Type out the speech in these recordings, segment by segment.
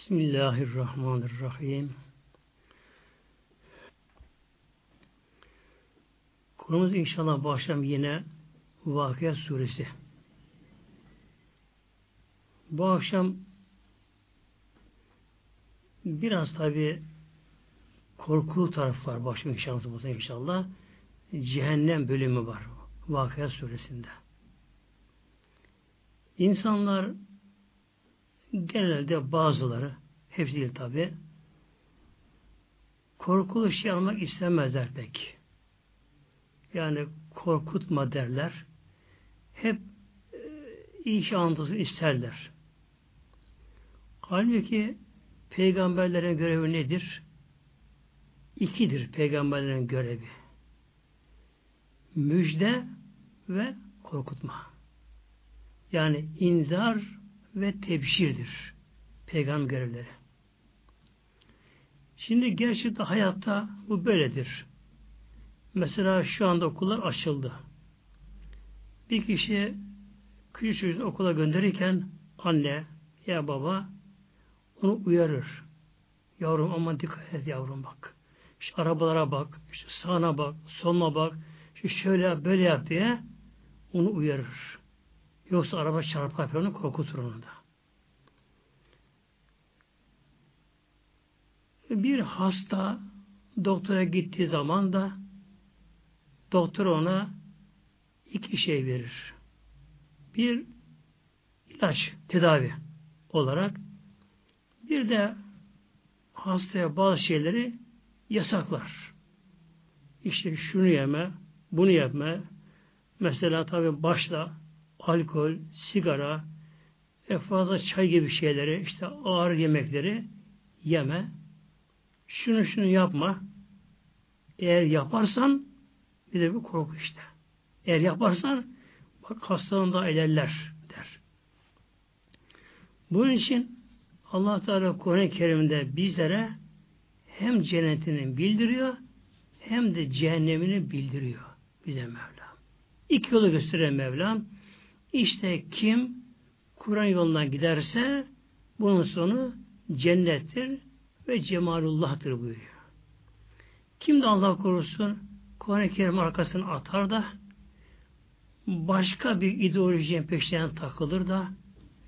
Bismillahirrahmanirrahim. Konumuz inşallah bu akşam yine Vakıya Suresi. Bu akşam biraz tabi korkulu taraf var başım inşallah inşallah. Cehennem bölümü var Vakıya Suresi'nde. İnsanlar genelde bazıları, hepsi değil tabi, korkulu şey almak istemezler pek. Yani korkutma derler. Hep e, iyi şey anlatılsın isterler. Halbuki peygamberlerin görevi nedir? İkidir peygamberlerin görevi. Müjde ve korkutma. Yani inzar ve tebşirdir. Peygamber görevleri. Şimdi gerçekten hayatta bu böyledir. Mesela şu anda okullar açıldı. Bir kişi küçük çocuğunu okula gönderirken anne ya baba onu uyarır. Yavrum aman dikkat et yavrum bak. İşte arabalara bak, işte sağına bak, soluna bak, işte şöyle böyle yap diye onu uyarır. Yoksa araba çarpar falan korkutur onu da. Bir hasta doktora gittiği zaman da doktor ona iki şey verir. Bir ilaç, tedavi olarak bir de hastaya bazı şeyleri yasaklar. İşte şunu yeme, bunu yapma. Mesela tabi başla alkol, sigara, e fazla çay gibi şeyleri, işte ağır yemekleri yeme. Şunu şunu yapma. Eğer yaparsan bir de bir korku işte. Eğer yaparsan bak hastalığını da elerler der. Bunun için Allah Teala Kur'an-ı Kerim'de bizlere hem cennetini bildiriyor hem de cehennemini bildiriyor bize Mevlam. İki yolu gösteren Mevlam. İşte kim Kur'an yolundan giderse bunun sonu cennettir ve cemalullah'tır buyuruyor. Kim de Allah korusun Kur'an-ı Kerim arkasını atar da başka bir ideolojinin peşinden takılır da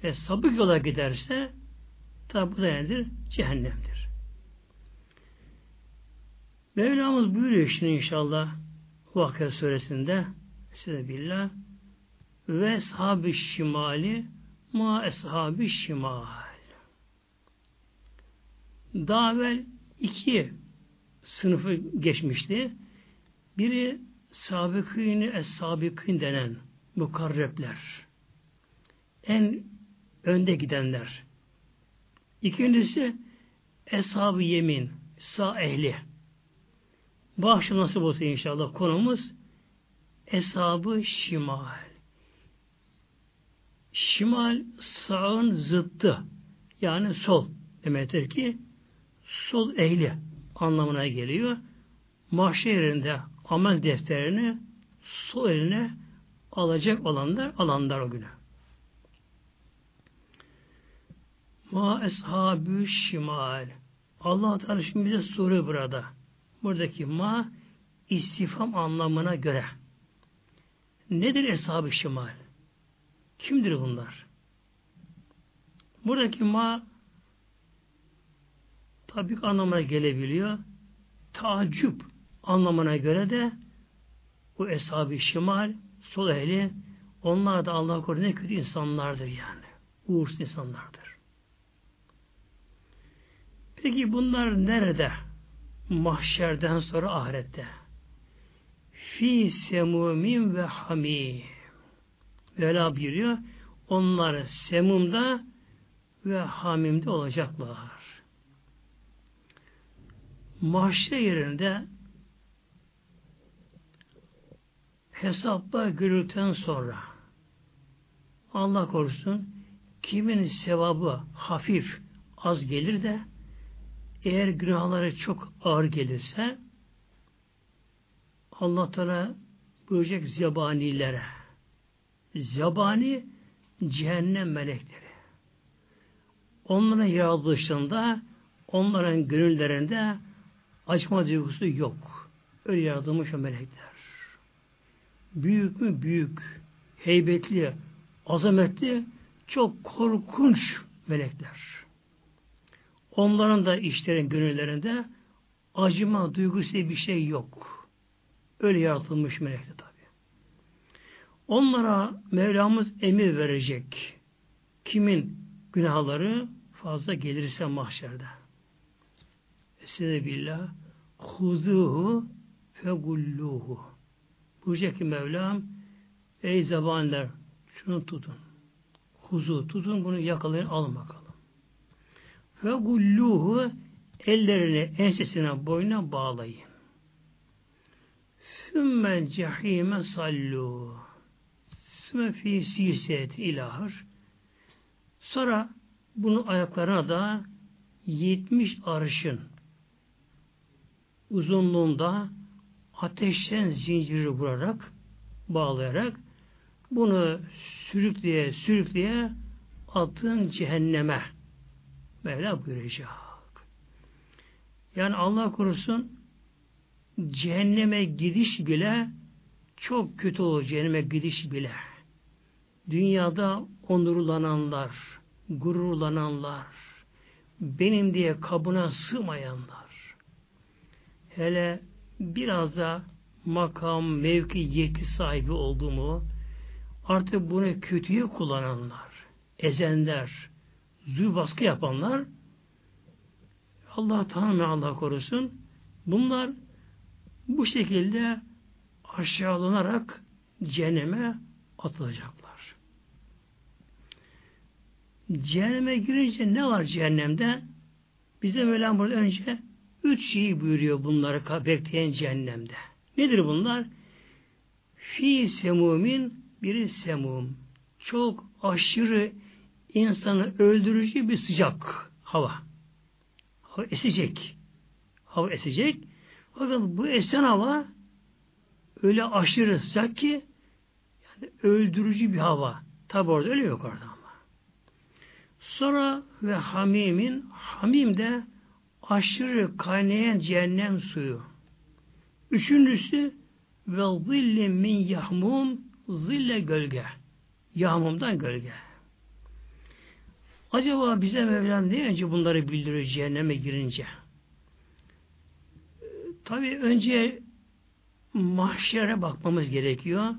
ve sabık yola giderse tabi bu da nedir? Cehennemdir. Mevlamız buyuruyor şimdi inşallah Vakıa suresinde size billah ve sahabi şimali ma eshabi şimal. Daha evvel iki sınıfı geçmişti. Biri sabıkîni es-sabıkîn denen mukarrepler. En önde gidenler. İkincisi eshab-ı yemin, sağ ehli. Bu akşam nasıl olsa inşallah konumuz eshab-ı şimal. Şimal sağın zıttı. Yani sol demektir ki sol ehli anlamına geliyor. Mahşerinde amel defterini sol eline alacak olanlar alanlar o günü. Ma eshabü şimal. Allah Teala şimdi bize soruyor burada. Buradaki ma istifam anlamına göre. Nedir eshab-ı şimal? Kimdir bunlar? Buradaki ma tabi anlamına gelebiliyor. Tacip anlamına göre de bu eshab-ı şimal, sol ehli onlar da Allah korusun ne kötü insanlardır yani. Uğursuz insanlardır. Peki bunlar nerede? Mahşerden sonra ahirette. Fi semumin ve hamim. Vela buyuruyor. Onlar semumda ve hamimde olacaklar. Mahşer yerinde hesapta görüldükten sonra Allah korusun kimin sevabı hafif az gelir de eğer günahları çok ağır gelirse Allah Teala buyuracak zebanilere Zabani cehennem melekleri. onların yaratılışında onların gönüllerinde acıma duygusu yok. Öyle yaratılmış o melekler. Büyük mü? Büyük. Heybetli, azametli, çok korkunç melekler. Onların da işlerin gönüllerinde acıma duygusu bir şey yok. Öyle yaratılmış melekler. Onlara Mevlamız emir verecek. Kimin günahları fazla gelirse mahşerde. Estaizu billah huzuhu fegulluhu buyuracak ki Mevlam ey zabanlar şunu tutun. Huzu tutun bunu yakalayın alın bakalım. Fegulluhu ellerini ensesine boyuna bağlayın. Sümme cehime sallu. Sümme fi siset ilahır. Sonra bunu ayaklarına da 70 arşın uzunluğunda ateşten zinciri vurarak bağlayarak bunu sürükleye sürükleye atın cehenneme Mevla buyuracak. Yani Allah korusun cehenneme gidiş bile çok kötü olur cehenneme gidiş bile. Dünyada onurlananlar, gururlananlar, benim diye kabına sığmayanlar, hele biraz da makam, mevki, yetki sahibi olduğumu, artık bunu kötüye kullananlar, ezenler, zül baskı yapanlar, Allah tanımıyor Allah korusun, bunlar bu şekilde aşağılanarak cehenneme atılacaklar. Cehenneme girince ne var cehennemde? Bize Mevlam burada önce üç şeyi buyuruyor bunları bekleyen cehennemde. Nedir bunlar? Fi semumin biri semum. Çok aşırı insanı öldürücü bir sıcak hava. Hava esecek. Hava esecek. Fakat bu esen hava öyle aşırı sıcak ki yani öldürücü bir hava. Tabi orada öyle yok orada. Sonra ve hamimin hamim de aşırı kaynayan cehennem suyu. Üçüncüsü ve zille min yahmum zille gölge. Yağmumdan gölge. Acaba bize Mevlam ne önce bunları bildiriyor cehenneme girince? Tabi önce mahşere bakmamız gerekiyor.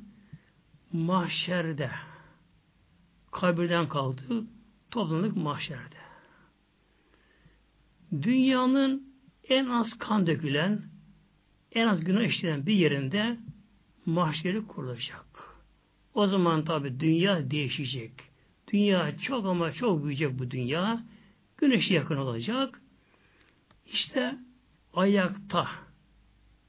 Mahşerde kabirden kaldık, toplandık mahşerde. Dünyanın en az kan dökülen, en az günah işlenen bir yerinde mahşeri kurulacak. O zaman tabi dünya değişecek. Dünya çok ama çok büyüyecek bu dünya. Güneşe yakın olacak. İşte ayakta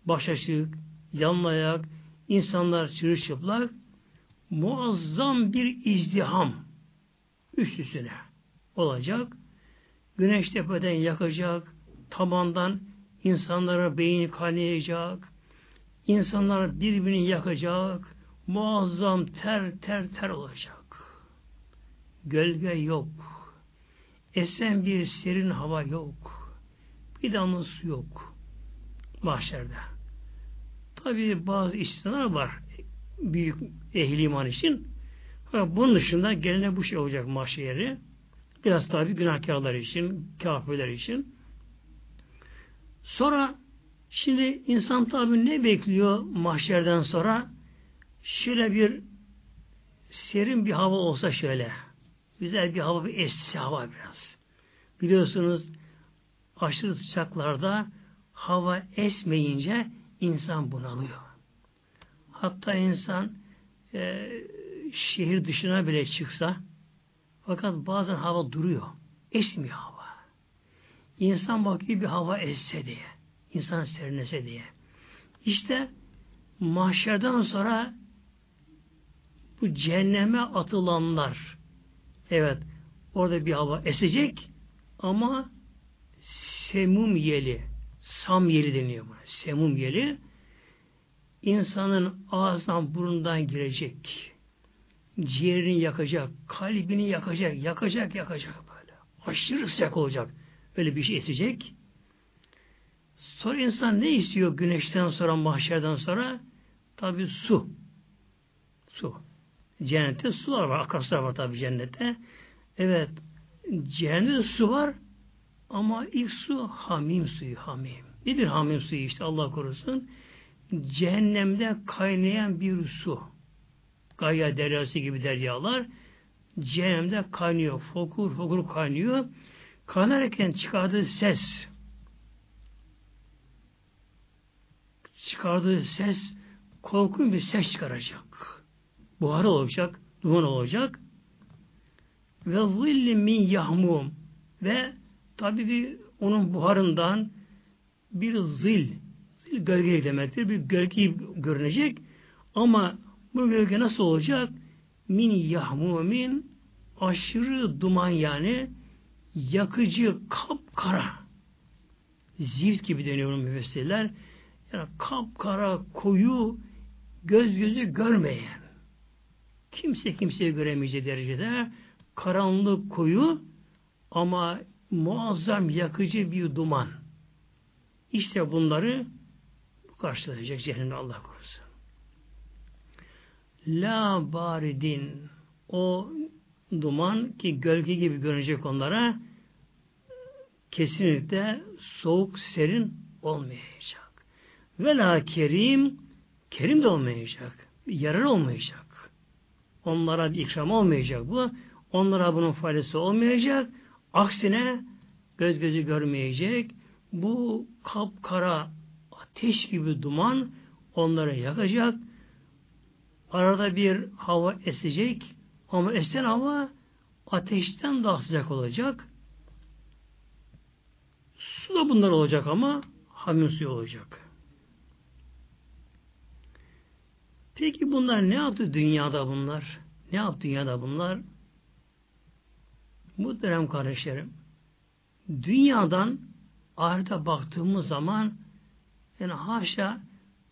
baş açık, yanlı ayak, insanlar çırılçıplak muazzam bir izdiham üst üstüne olacak. Güneş tepeden yakacak, tabandan insanlara beyin kaynayacak, insanlar birbirini yakacak, muazzam ter ter ter olacak. Gölge yok. Esen bir serin hava yok. Bir damla su yok. Mahşerde. Tabi bazı istisnalar var. Büyük ehli iman için. Bunun dışında gelene bu şey olacak mahşeri. Biraz tabi günahkarlar için, kafirler için. Sonra şimdi insan tabi ne bekliyor mahşerden sonra? Şöyle bir serin bir hava olsa şöyle. Güzel bir hava, bir esse hava biraz. Biliyorsunuz aşırı sıcaklarda hava esmeyince insan bunalıyor. Hatta insan e, şehir dışına bile çıksa fakat bazen hava duruyor. Esmiyor hava. İnsan bakıyor bir hava esse diye. İnsan serinlese diye. İşte mahşerden sonra bu cehenneme atılanlar evet orada bir hava esecek ama semum yeli sam yeli deniyor buna. Semum yeli insanın ağzından burundan girecek ciğerini yakacak, kalbini yakacak, yakacak, yakacak böyle. Aşırı sıcak olacak. Öyle bir şey esecek. Sonra insan ne istiyor güneşten sonra, mahşerden sonra? Tabi su. Su. Cennette sular var, akarsular var tabi cennette. Evet, cehennette su var ama ilk su hamim suyu, hamim. Nedir hamim suyu işte Allah korusun? Cehennemde kaynayan bir su. Gaya deryası gibi deryalar cehennemde kaynıyor. Fokur fokur kaynıyor. Kaynarken çıkardığı ses çıkardığı ses korkunç bir ses çıkaracak. Buharı olacak, duman olacak. Ve zilli min yahmum ve tabi bir onun buharından bir zil, zil gölge demektir. Bir gölge görünecek ama bu gölge nasıl olacak? Min yahmumin aşırı duman yani yakıcı kapkara zift gibi deniyor müfessirler. Yani kapkara koyu göz gözü görmeyen kimse kimseyi göremeyeceği derecede karanlık koyu ama muazzam yakıcı bir duman. İşte bunları karşılayacak cehennemde Allah korusun. La baridin o duman ki gölge gibi görünecek onlara kesinlikle soğuk serin olmayacak. Ve la kerim kerim de olmayacak. Yarar olmayacak. Onlara bir ikram olmayacak bu. Onlara bunun faydası olmayacak. Aksine göz gözü görmeyecek. Bu kapkara ateş gibi duman onları yakacak. Arada bir hava esecek ama esen hava ateşten daha sıcak olacak. Su da bunlar olacak ama hamim suyu olacak. Peki bunlar ne yaptı dünyada bunlar? Ne yaptı dünyada bunlar? Muhterem kardeşlerim, dünyadan ahirete baktığımız zaman yani haşa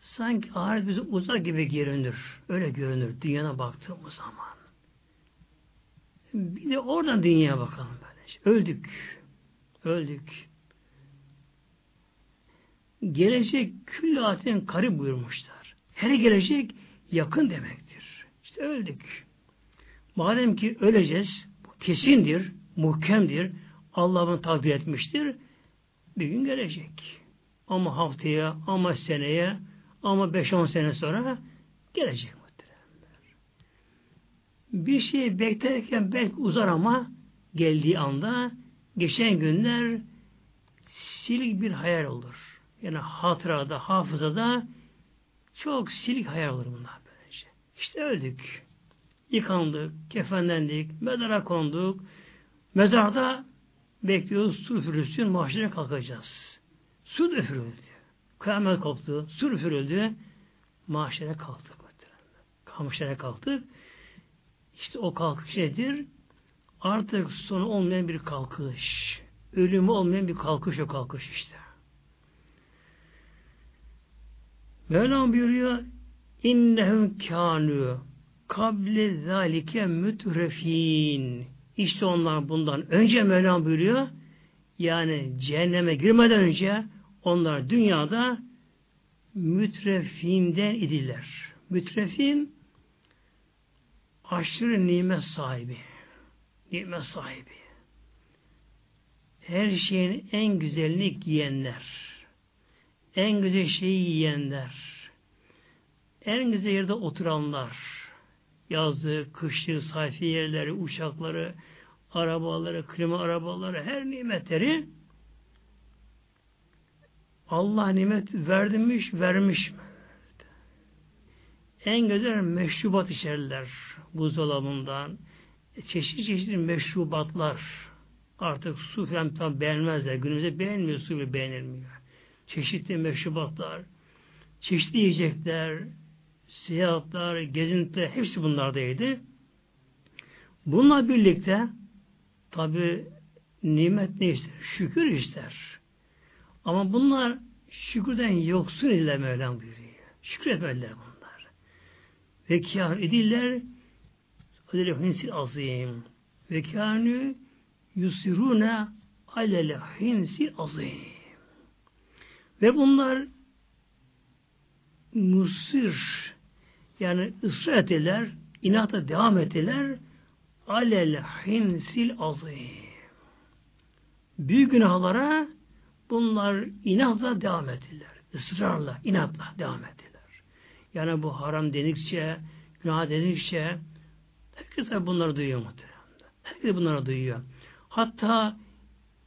sanki ahiret bize uzak gibi görünür. Öyle görünür dünyana baktığımız zaman. Bir de oradan dünyaya bakalım böylece. Öldük. Öldük. Gelecek küllaten karı buyurmuşlar. Her gelecek yakın demektir. İşte öldük. Madem ki öleceğiz, kesindir, muhkemdir, Allah bunu takdir etmiştir, bir gün gelecek. Ama haftaya, ama seneye, ama 5-10 sene sonra gelecek muhteremler. Bir şey beklerken belki uzar ama geldiği anda geçen günler silik bir hayal olur. Yani hatırada, hafızada çok silik hayal olur bunlar böylece. İşte öldük. Yıkandık, kefenlendik, mezara konduk. Mezarda bekliyoruz, su üfürülsün, mahşere kalkacağız. Su üfürüldü. Kıyamet koptu, su üfürüldü. Mahşere kalktık. Mahşere kalktık. İşte o kalkış nedir? Artık sonu olmayan bir kalkış. Ölümü olmayan bir kalkış o kalkış işte. Mevlam buyuruyor innehum kânû kable zâlike mütrefîn İşte onlar bundan önce Mevlam buyuruyor yani cehenneme girmeden önce onlar dünyada mütrefinden idiler. Mütrefin aşırı nimet sahibi. Nimet sahibi. Her şeyin en güzelini giyenler en güzel şeyi yiyenler, en güzel yerde oturanlar, yazdığı, kışlığı, sayfi yerleri, uçakları, arabaları, klima arabaları, her nimetleri Allah nimet vermiş mi? En güzel meşrubat içerler buzdolabından. Çeşitli çeşitli meşrubatlar. Artık su falan tam beğenmezler. Günümüzde beğenmiyor, su bile beğenilmiyor çeşitli meşrubatlar, çeşitli yiyecekler, seyahatler, gezintiler hepsi bunlardaydı. Bununla birlikte tabi nimet ne ister? Şükür ister. Ama bunlar şükürden yoksun ile Mevlam buyuruyor. Şükretmeliler bunlar. Ve kâr ediller Adile hinsil azim. Ve kânü yusirune alel hinsi azim. Ve bunlar musir yani ısrar ettiler, inata devam ettiler alel hinsil azim. Büyük günahlara bunlar inatla devam ettiler. Israrla, inatla devam ettiler. Yani bu haram denikçe, günah denikçe herkes bunları duyuyor muhtemelen. Herkes bunları duyuyor. Hatta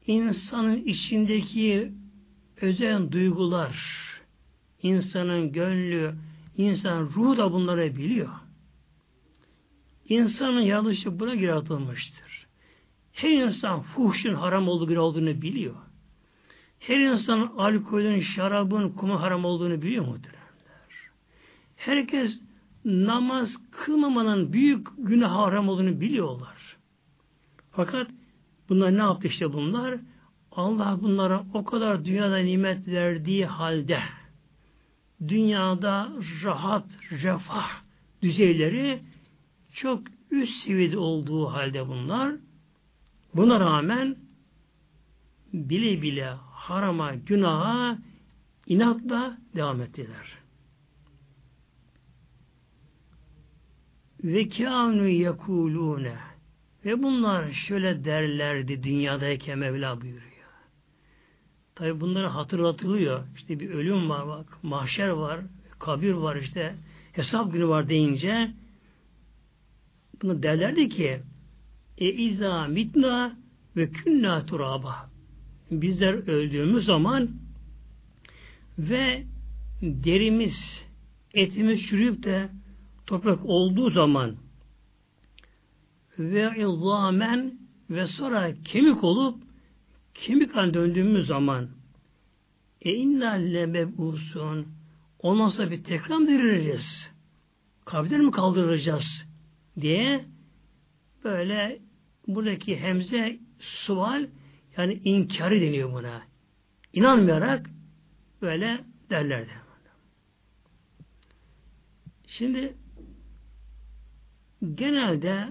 insanın içindeki özel duygular, insanın gönlü, insan ruhu da bunları biliyor. İnsanın yaratılışı buna göre atılmıştır. Her insan fuhşun haram olduğu bir olduğunu biliyor. Her insan alkolün, şarabın, kumu haram olduğunu biliyor muhteremler. Herkes namaz kılmamanın büyük günah haram olduğunu biliyorlar. Fakat bunlar ne yaptı işte bunlar? Allah bunlara o kadar dünyada nimet verdiği halde dünyada rahat, refah düzeyleri çok üst seviyede olduğu halde bunlar buna rağmen bile bile harama, günaha inatla devam ettiler. Ve kânu yekulûne ve bunlar şöyle derlerdi dünyadayken Mevla buyuruyor. Tabi bunları hatırlatılıyor. İşte bir ölüm var bak, mahşer var, kabir var işte, hesap günü var deyince bunu derlerdi ki e izâ mitna ve künna turaba bizler öldüğümüz zaman ve derimiz, etimiz çürüyüp de toprak olduğu zaman ve izâmen ve sonra kemik olup kemik haline döndüğümüz zaman e inna lemebusun ondan sonra bir tekrar mı dirileceğiz? Kabirden mi kaldıracağız? diye böyle buradaki hemze sual yani inkarı deniyor buna. İnanmayarak böyle derlerdi. Şimdi genelde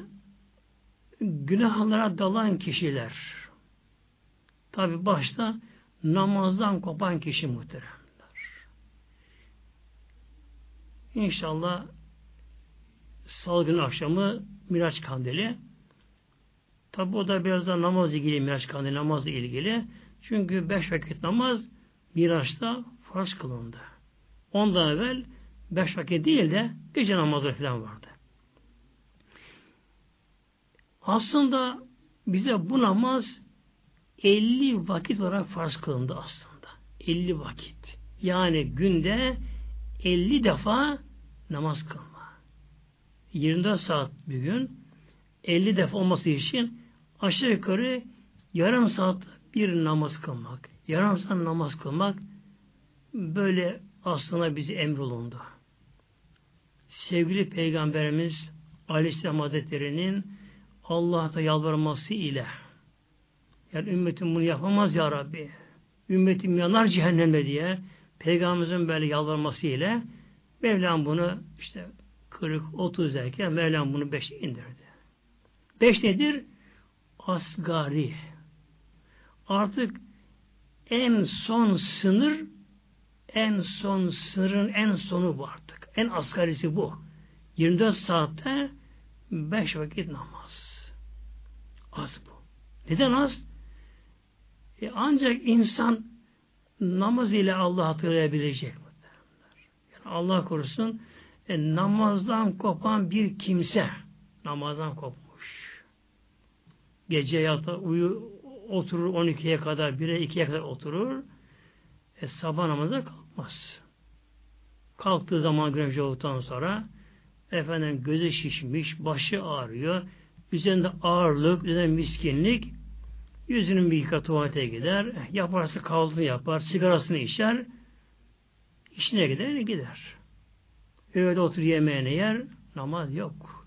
günahlara dalan kişiler tabi başta namazdan kopan kişi muhteremler. İnşallah salı akşamı Miraç kandili Tabi o da biraz da namaz ilgili Miraç kandili namazla ilgili. Çünkü beş vakit namaz Miraç'ta farz kılındı. Ondan evvel beş vakit değil de gece namazı falan vardı. Aslında bize bu namaz 50 vakit olarak farz kılındı aslında. 50 vakit. Yani günde 50 defa namaz kılma. 24 saat bir gün 50 defa olması için aşağı yukarı yarım saat bir namaz kılmak, yarım saat namaz kılmak böyle aslında bizi emrolundu. Sevgili Peygamberimiz Aleyhisselam Hazretleri'nin Allah'a yalvarması ile yani ümmetim bunu yapamaz ya Rabbi. Ümmetim yanar cehenneme diye Peygamberimizin böyle yalvarması ile Mevlam bunu işte 40-30 derken Mevlam bunu 5'e indirdi. 5 nedir? Asgari. Artık en son sınır en son sınırın en sonu bu artık. En asgarisi bu. 24 saatte 5 vakit namaz. Az bu. Neden az? E ancak insan namaz ile Allah hatırlayabilecek. Yani Allah korusun e, namazdan kopan bir kimse namazdan kopmuş. Gece yata uyu oturur 12'ye kadar 1'e 2'ye kadar oturur. E, sabah namaza kalkmaz. Kalktığı zaman güneş olduktan sonra efendim gözü şişmiş, başı ağrıyor, üzerinde ağırlık, üzerinde miskinlik, yüzünün bir yıka tuvalete gider, yaparsa kahvaltısını yapar, sigarasını içer, işine gider, gider. Öyle otur yemeğini yer, namaz yok.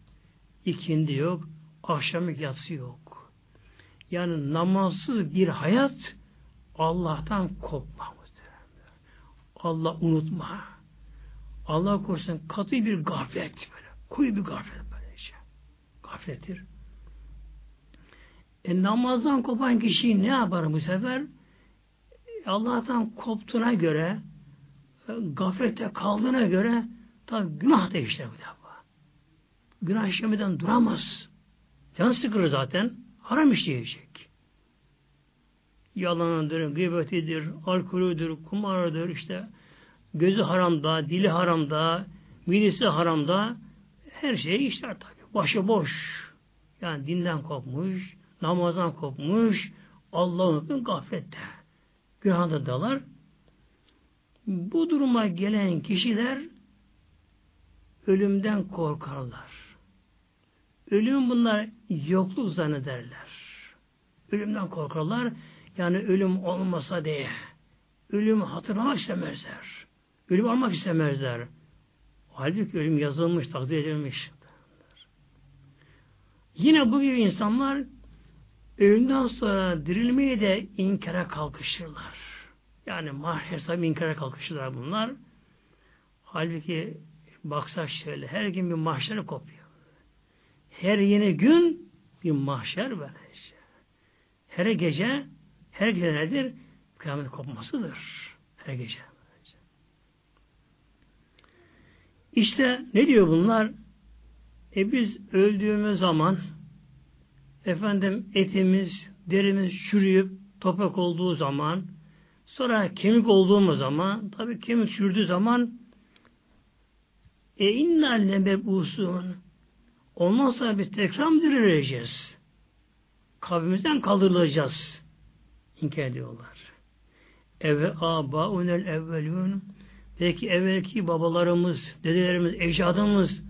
İkindi yok, akşamlık yatsı yok. Yani namazsız bir hayat Allah'tan kopma. Allah unutma. Allah korusun katı bir gaflet böyle. Kuyu bir gaflet böyle şey. Gaflettir. E, namazdan kopan kişi ne yapar bu sefer? Allah'tan koptuğuna göre e, gaflette kaldığına göre tabi günah da işler bu defa. Günah işlemeden duramaz. Can sıkır zaten. Haram işleyecek. Yalanıdır, gıybetidir, alkolüdür, kumarıdır, işte gözü haramda, dili haramda, midesi haramda her şeyi işler tabi. Başı boş. Yani dinden kopmuş, namazdan kopmuş, Allah'ın gaflette. Günahda dalar. Bu duruma gelen kişiler ölümden korkarlar. Ölüm bunlar yokluk zannederler. Ölümden korkarlar. Yani ölüm olmasa diye. Ölüm hatırlamak istemezler. Ölüm almak istemezler. Halbuki ölüm yazılmış, takdir edilmiş. Yine bu gibi insanlar ölümden sonra dirilmeyi de inkara kalkışırlar. Yani mahşer hesabı inkara kalkışırlar bunlar. Halbuki baksak şöyle, her gün bir mahşer kopuyor. Her yeni gün bir mahşer böylece. Her gece, her gece nedir? Kıyamet kopmasıdır. Her gece. İşte ne diyor bunlar? E biz öldüğümüz zaman efendim etimiz, derimiz çürüyüp toprak olduğu zaman sonra kemik olduğumuz zaman tabi kemik çürdüğü zaman e inna lemebusun sonra biz tekrar dirileceğiz? Kabrimizden kaldırılacağız. İnkar ediyorlar. Eve aba unel evvelün Belki evvelki babalarımız, dedelerimiz, ecdadımız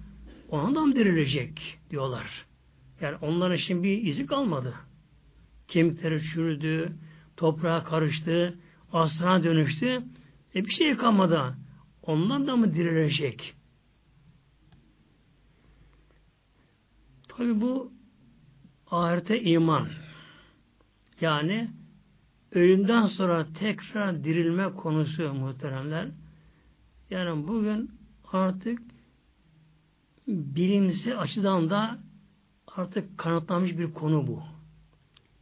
ondan dirilecek diyorlar. Yani onların için bir izi kalmadı. Kemikleri çürüdü, toprağa karıştı, aslına dönüştü. E bir şey kalmadı. Ondan da mı dirilecek? Tabi bu ahirete iman. Yani ölümden sonra tekrar dirilme konusu muhteremler. Yani bugün artık bilimsel açıdan da artık kanıtlanmış bir konu bu.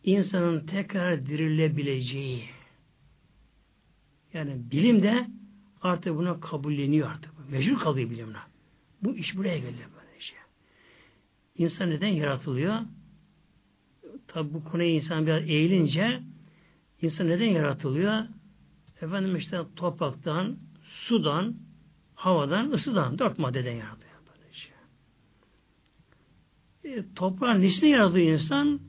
İnsanın tekrar dirilebileceği. Yani bilim de artık buna kabulleniyor artık. Mecbur kalıyor bilimle. Bu iş buraya geliyor. İnsan neden yaratılıyor? Tabi bu konuya insan biraz eğilince insan neden yaratılıyor? Efendim işte topraktan, sudan, havadan, ısıdan, dört maddeden. Böylece. E, toprağın nesine yarattığı insan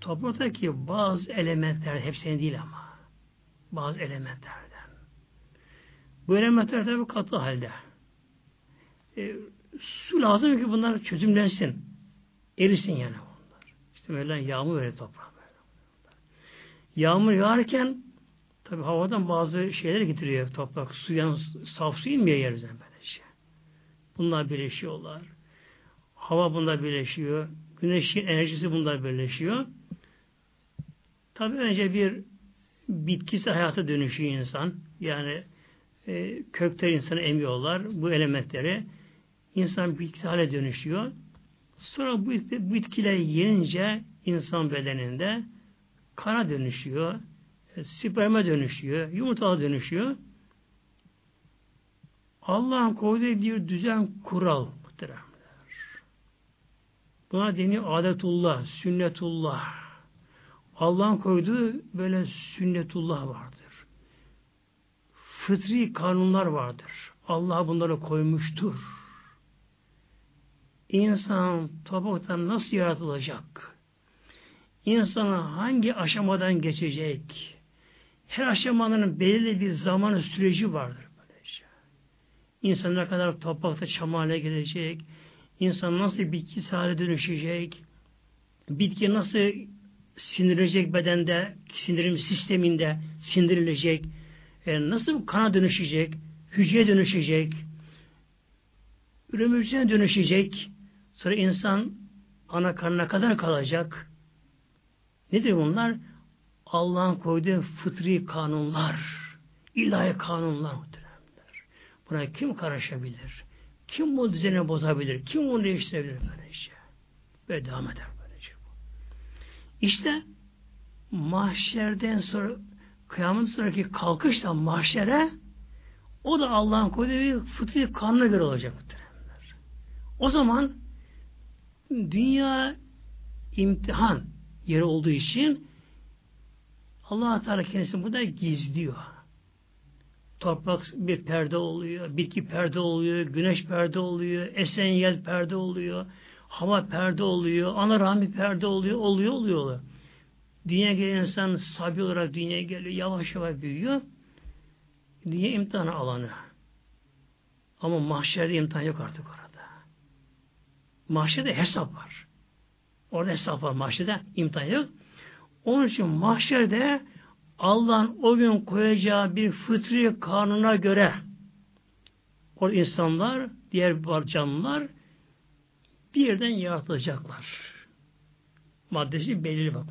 topraktaki bazı elementler, hepsini değil ama bazı elementlerden. Bu elementler tabi katı halde. E, su lazım ki bunlar çözümlensin. Erisin yani bunlar. İşte Mevla yağmur verir toprağa. Yağmur yağarken Tabi havadan bazı şeyler getiriyor toprak. Suyan, saf su inmiyor yeryüzüne böylece. Bunlar birleşiyorlar. Hava bunlar birleşiyor. Güneşin enerjisi bunlar birleşiyor. Tabi önce bir bitkisi hayata dönüşüyor insan. Yani e, kökler insanı emiyorlar. Bu elementleri. İnsan bitkisi hale dönüşüyor. Sonra bu bitkiler yenince insan bedeninde kana dönüşüyor sperme dönüşüyor, yumurtaya dönüşüyor. Allah'ın koyduğu bir düzen kural muhteremler. Buna deniyor adetullah, sünnetullah. Allah'ın koyduğu böyle sünnetullah vardır. Fıtri kanunlar vardır. Allah bunları koymuştur. İnsan topraktan nasıl yaratılacak? İnsana hangi aşamadan geçecek? Her aşamanın belirli bir zamanı süreci vardır. Böylece. İnsan ne kadar toprakta çam haline gelecek, insan nasıl bitki hale dönüşecek, bitki nasıl sindirilecek bedende, sindirim sisteminde sindirilecek, e, nasıl kana dönüşecek, hücreye dönüşecek, ürün dönüşecek, sonra insan ana karnına kadar kalacak. Nedir bunlar? Allah'ın koyduğu fıtri kanunlar, ilahi kanunlar muhteremler. Buna kim karışabilir? Kim bu düzeni bozabilir? Kim bunu değiştirebilir böylece? Ve devam eder böylece bu. İşte mahşerden sonra kıyamet sonraki kalkışta mahşere o da Allah'ın koyduğu bir fıtri kanuna göre olacak. O zaman dünya imtihan yeri olduğu için allah Teala kendisini burada gizliyor. Toprak bir perde oluyor, bitki perde oluyor, güneş perde oluyor, esen yel perde oluyor, hava perde oluyor, ana rahmi perde oluyor, oluyor, oluyor. Dünya gelen insan sabi olarak dünyaya geliyor, yavaş yavaş büyüyor. Dünya imtihanı alanı. Ama mahşerde imtihan yok artık orada. Mahşerde hesap var. Orada hesap var mahşerde, imtihan yok. Onun için mahşerde Allah'ın o gün koyacağı bir fıtri kanuna göre o insanlar, diğer canlılar bir yerden yaratılacaklar. Maddesi belli bak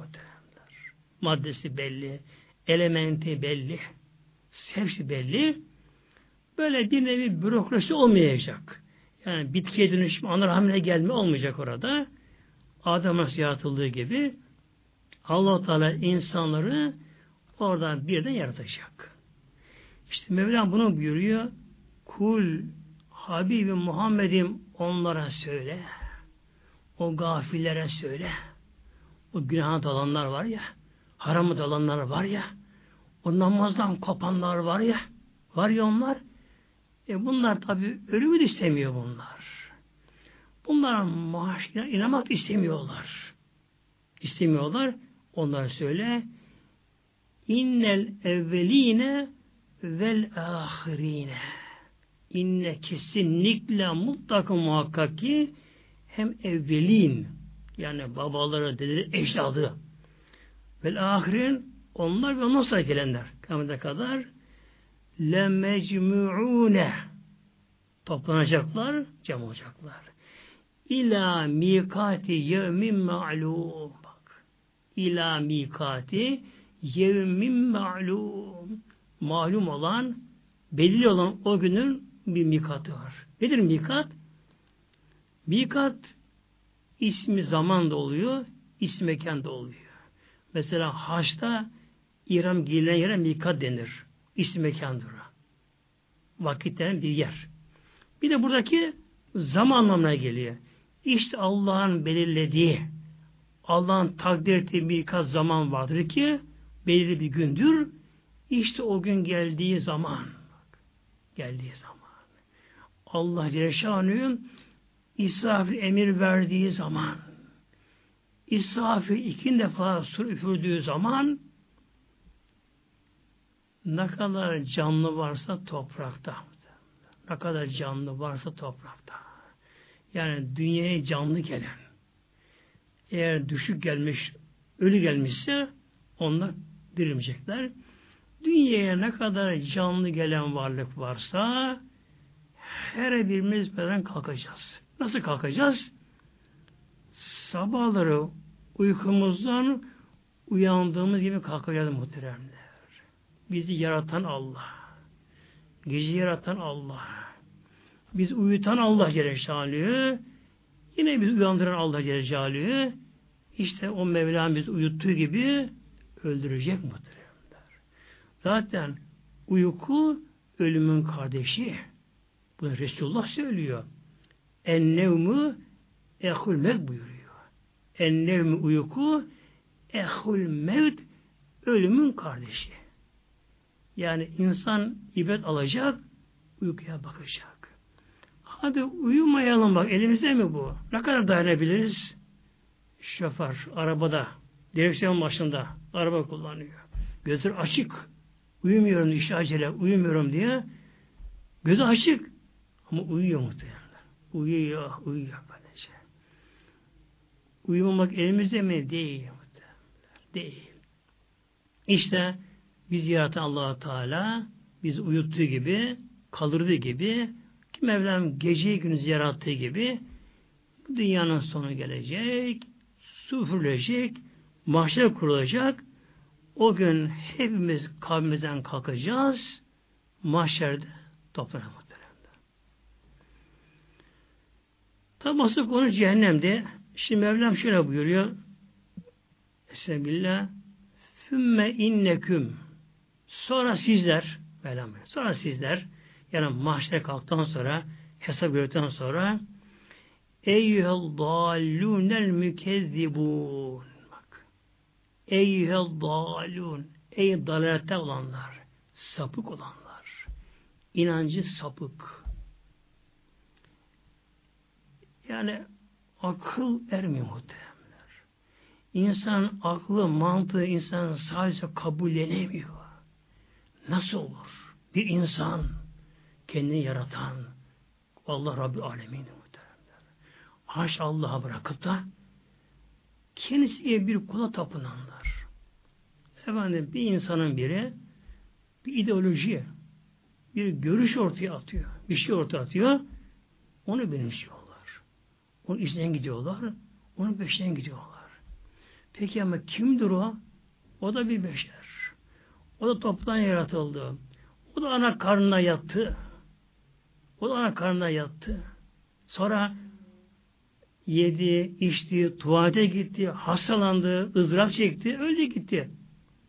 Maddesi belli, elementi belli, hepsi belli. Böyle bir nevi bürokrasi olmayacak. Yani bitkiye dönüşüm, ana hamile gelme olmayacak orada. Adem nasıl yaratıldığı gibi allah Teala insanları oradan birden yaratacak. İşte Mevlam bunu buyuruyor. Kul Habibi Muhammed'im onlara söyle. O gafillere söyle. O günaha dalanlar var ya, haramı dalanlar var ya, o namazdan kopanlar var ya, var ya onlar. E bunlar tabi ölümü de istemiyor bunlar. Bunlar maaşına inanmak istemiyorlar. İstemiyorlar. Onlar söyle innel evveline vel ahirine inne kesinlikle mutlaka muhakkak ki hem evvelin yani babaları, dedeleri, ecdadı vel ahirin onlar ve ondan sonra gelenler kıyamete kadar le mecmuune toplanacaklar, cem olacaklar. İlâ mikati yevmin ma'lum. Bak. İlâ mikati yevmin ma'lum. Malum olan, belli olan o günün bir mikatı var. Nedir mikat? Mikat ismi zaman da oluyor, ismi mekan da oluyor. Mesela haçta İram giyilen yere mikat denir. İsmi mekandır. Vakitten bir yer. Bir de buradaki zaman anlamına geliyor. İşte Allah'ın belirlediği, Allah'ın takdir ettiği birkaç zaman vardır ki belirli bir gündür. İşte o gün geldiği zaman geldiği zaman Allah Celle İsrafil emir verdiği zaman İsrafil iki defa sur üfürdüğü zaman ne kadar canlı varsa toprakta ne kadar canlı varsa toprakta yani dünyaya canlı gelen eğer düşük gelmiş ölü gelmişse onlar dirilmeyecekler. Dünyaya ne kadar canlı gelen varlık varsa her birimiz beden kalkacağız. Nasıl kalkacağız? Sabahları uykumuzdan uyandığımız gibi kalkacağız muhteremler. Bizi yaratan Allah. Gece yaratan Allah. Biz uyutan Allah Celle Yine biz uyandıran Allah Celle İşte o Mevlam biz uyuttuğu gibi öldürecek muhteremler. Zaten uyku ölümün kardeşi. Bunu Resulullah söylüyor. Ennevmü ehul mevt buyuruyor. Ennevmü uyku ehul mevt ölümün kardeşi. Yani insan ibret alacak, uykuya bakacak. Hadi uyumayalım bak, elimizde mi bu? Ne kadar dayanabiliriz? Şoför, arabada, direksiyon başında, araba kullanıyor. Gözler açık. Uyumuyorum diye, acele, uyumuyorum diye. Gözü açık. Ama uyuyor muhtemelen. Uyuyor, uyuyor böylece. Uyumamak elimizde mi? Değil. Değil. İşte biz yaratan allah Teala biz uyuttuğu gibi, kaldırdığı gibi ki Mevlam geceyi gündüz yarattığı gibi dünyanın sonu gelecek, su üfürülecek, mahşer kurulacak. O gün hepimiz kavmimizden kalkacağız. Mahşerde toplanacağız. Tabi asıl konu cehennemde. Şimdi Mevlam şöyle buyuruyor. Bismillah. Fümme inneküm. Sonra sizler, Mevlam sonra sizler, yani mahşere kalktıktan sonra, hesap gördükten sonra, Eyyühel dallûnel mükezzibûn. Bak. Eyyühel dallûn. Ey dalalette olanlar. Sapık olanlar. inancı sapık. Yani akıl ermiyor muhtemelen. İnsan aklı, mantığı insan sadece kabullenemiyor. Nasıl olur? Bir insan kendini yaratan Allah Rabbi Alemin muhteremler. Haş Allah'a bırakıp da kendisiye bir kula tapınanlar. Efendim bir insanın biri bir ideoloji, bir görüş ortaya atıyor. Bir şey ortaya atıyor. Onu benimsiyorlar. Onun içinden gidiyorlar. Onun peşinden gidiyorlar. Peki ama kimdir o? O da bir beşer. O da toptan yaratıldı. O da ana karnına yattı. O da ana karnına yattı. Sonra yedi, içti, tuvalete gitti, hastalandı, ızdırap çekti, öldü gitti.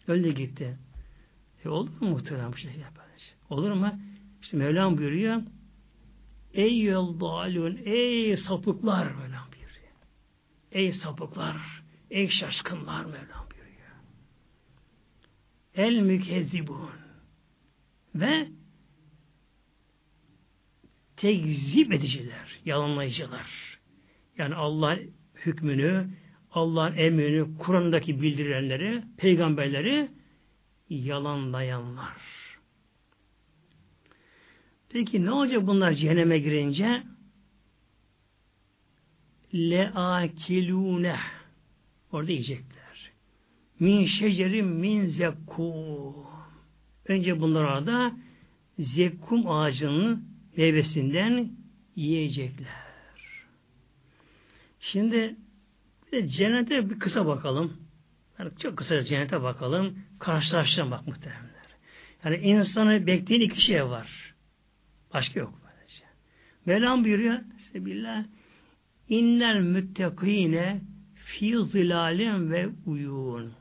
Öldü gitti. E olur mu muhtemelen bu şey yaparız? Olur mu? İşte Mevlam buyuruyor Ey yol dalun, ey sapıklar Mevlam buyuruyor. Ey sapıklar, ey şaşkınlar Mevlam. El mükezzibun ve tekzip ediciler, yalanlayıcılar. Yani Allah hükmünü, Allah'ın emrini, Kur'an'daki bildirenleri, peygamberleri yalanlayanlar. Peki ne olacak bunlar cehenneme girince? Leakilune orada yiyecekler. Min şecerin min zekkum. Önce bunlar orada zekkum ağacının meyvesinden yiyecekler. Şimdi bir cennete bir kısa bakalım. Yani çok kısa cennete bakalım. Karşılaştıralım bak muhteremler. Yani insanı bekleyen iki şey var. Başka yok. Böylece. Mevlam buyuruyor Sebillah İnnel müttekine fi zilalin ve uyun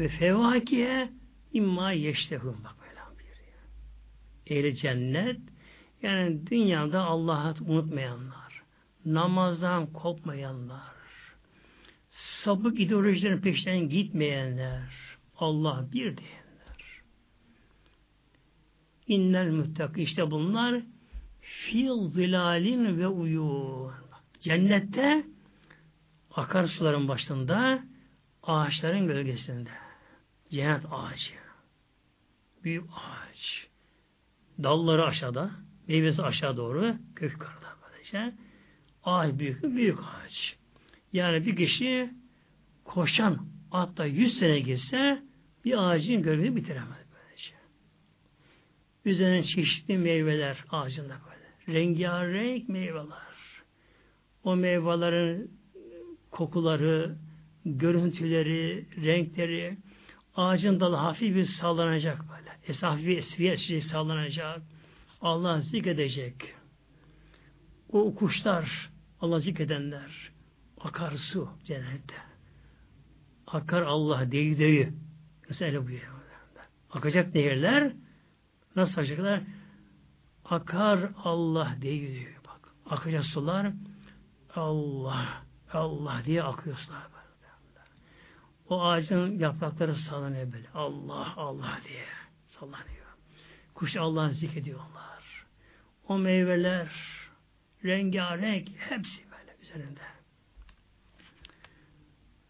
ve fevakiye imma yeştehun bak Mevlam buyuruyor. Ehli cennet yani dünyada Allah'ı unutmayanlar, namazdan kopmayanlar, sapık ideolojilerin peşinden gitmeyenler, Allah bir diyenler. İnnel müttaki işte bunlar fil zilalin ve uyun. Cennette akarsuların başında ağaçların gölgesinde. Cennet ağacı. Büyük ağaç. Dalları aşağıda, meyvesi aşağı doğru, kök yukarıda böylece. Ağaç büyük, büyük ağaç. Yani bir kişi koşan hatta yüz sene girse bir ağacın gölgesini bitiremez böylece. Üzerine çeşitli meyveler ağacında böyle. Rengarenk meyveler. O meyvelerin kokuları, görüntüleri, renkleri, ağacın dalı hafif bir sallanacak böyle. Es hafif bir esviye sallanacak. Allah zikredecek. O kuşlar, Allah zikredenler, akar su cennette. Akar Allah değil değil. Mesela bu Akacak nehirler nasıl akacaklar? Akar Allah değil diyor. Bak. Akacak sular Allah Allah diye akıyorlar. O ağacın yaprakları sallanıyor böyle. Allah Allah diye sallanıyor. Kuş Allah'ı zikrediyorlar. O meyveler rengarenk hepsi böyle üzerinde.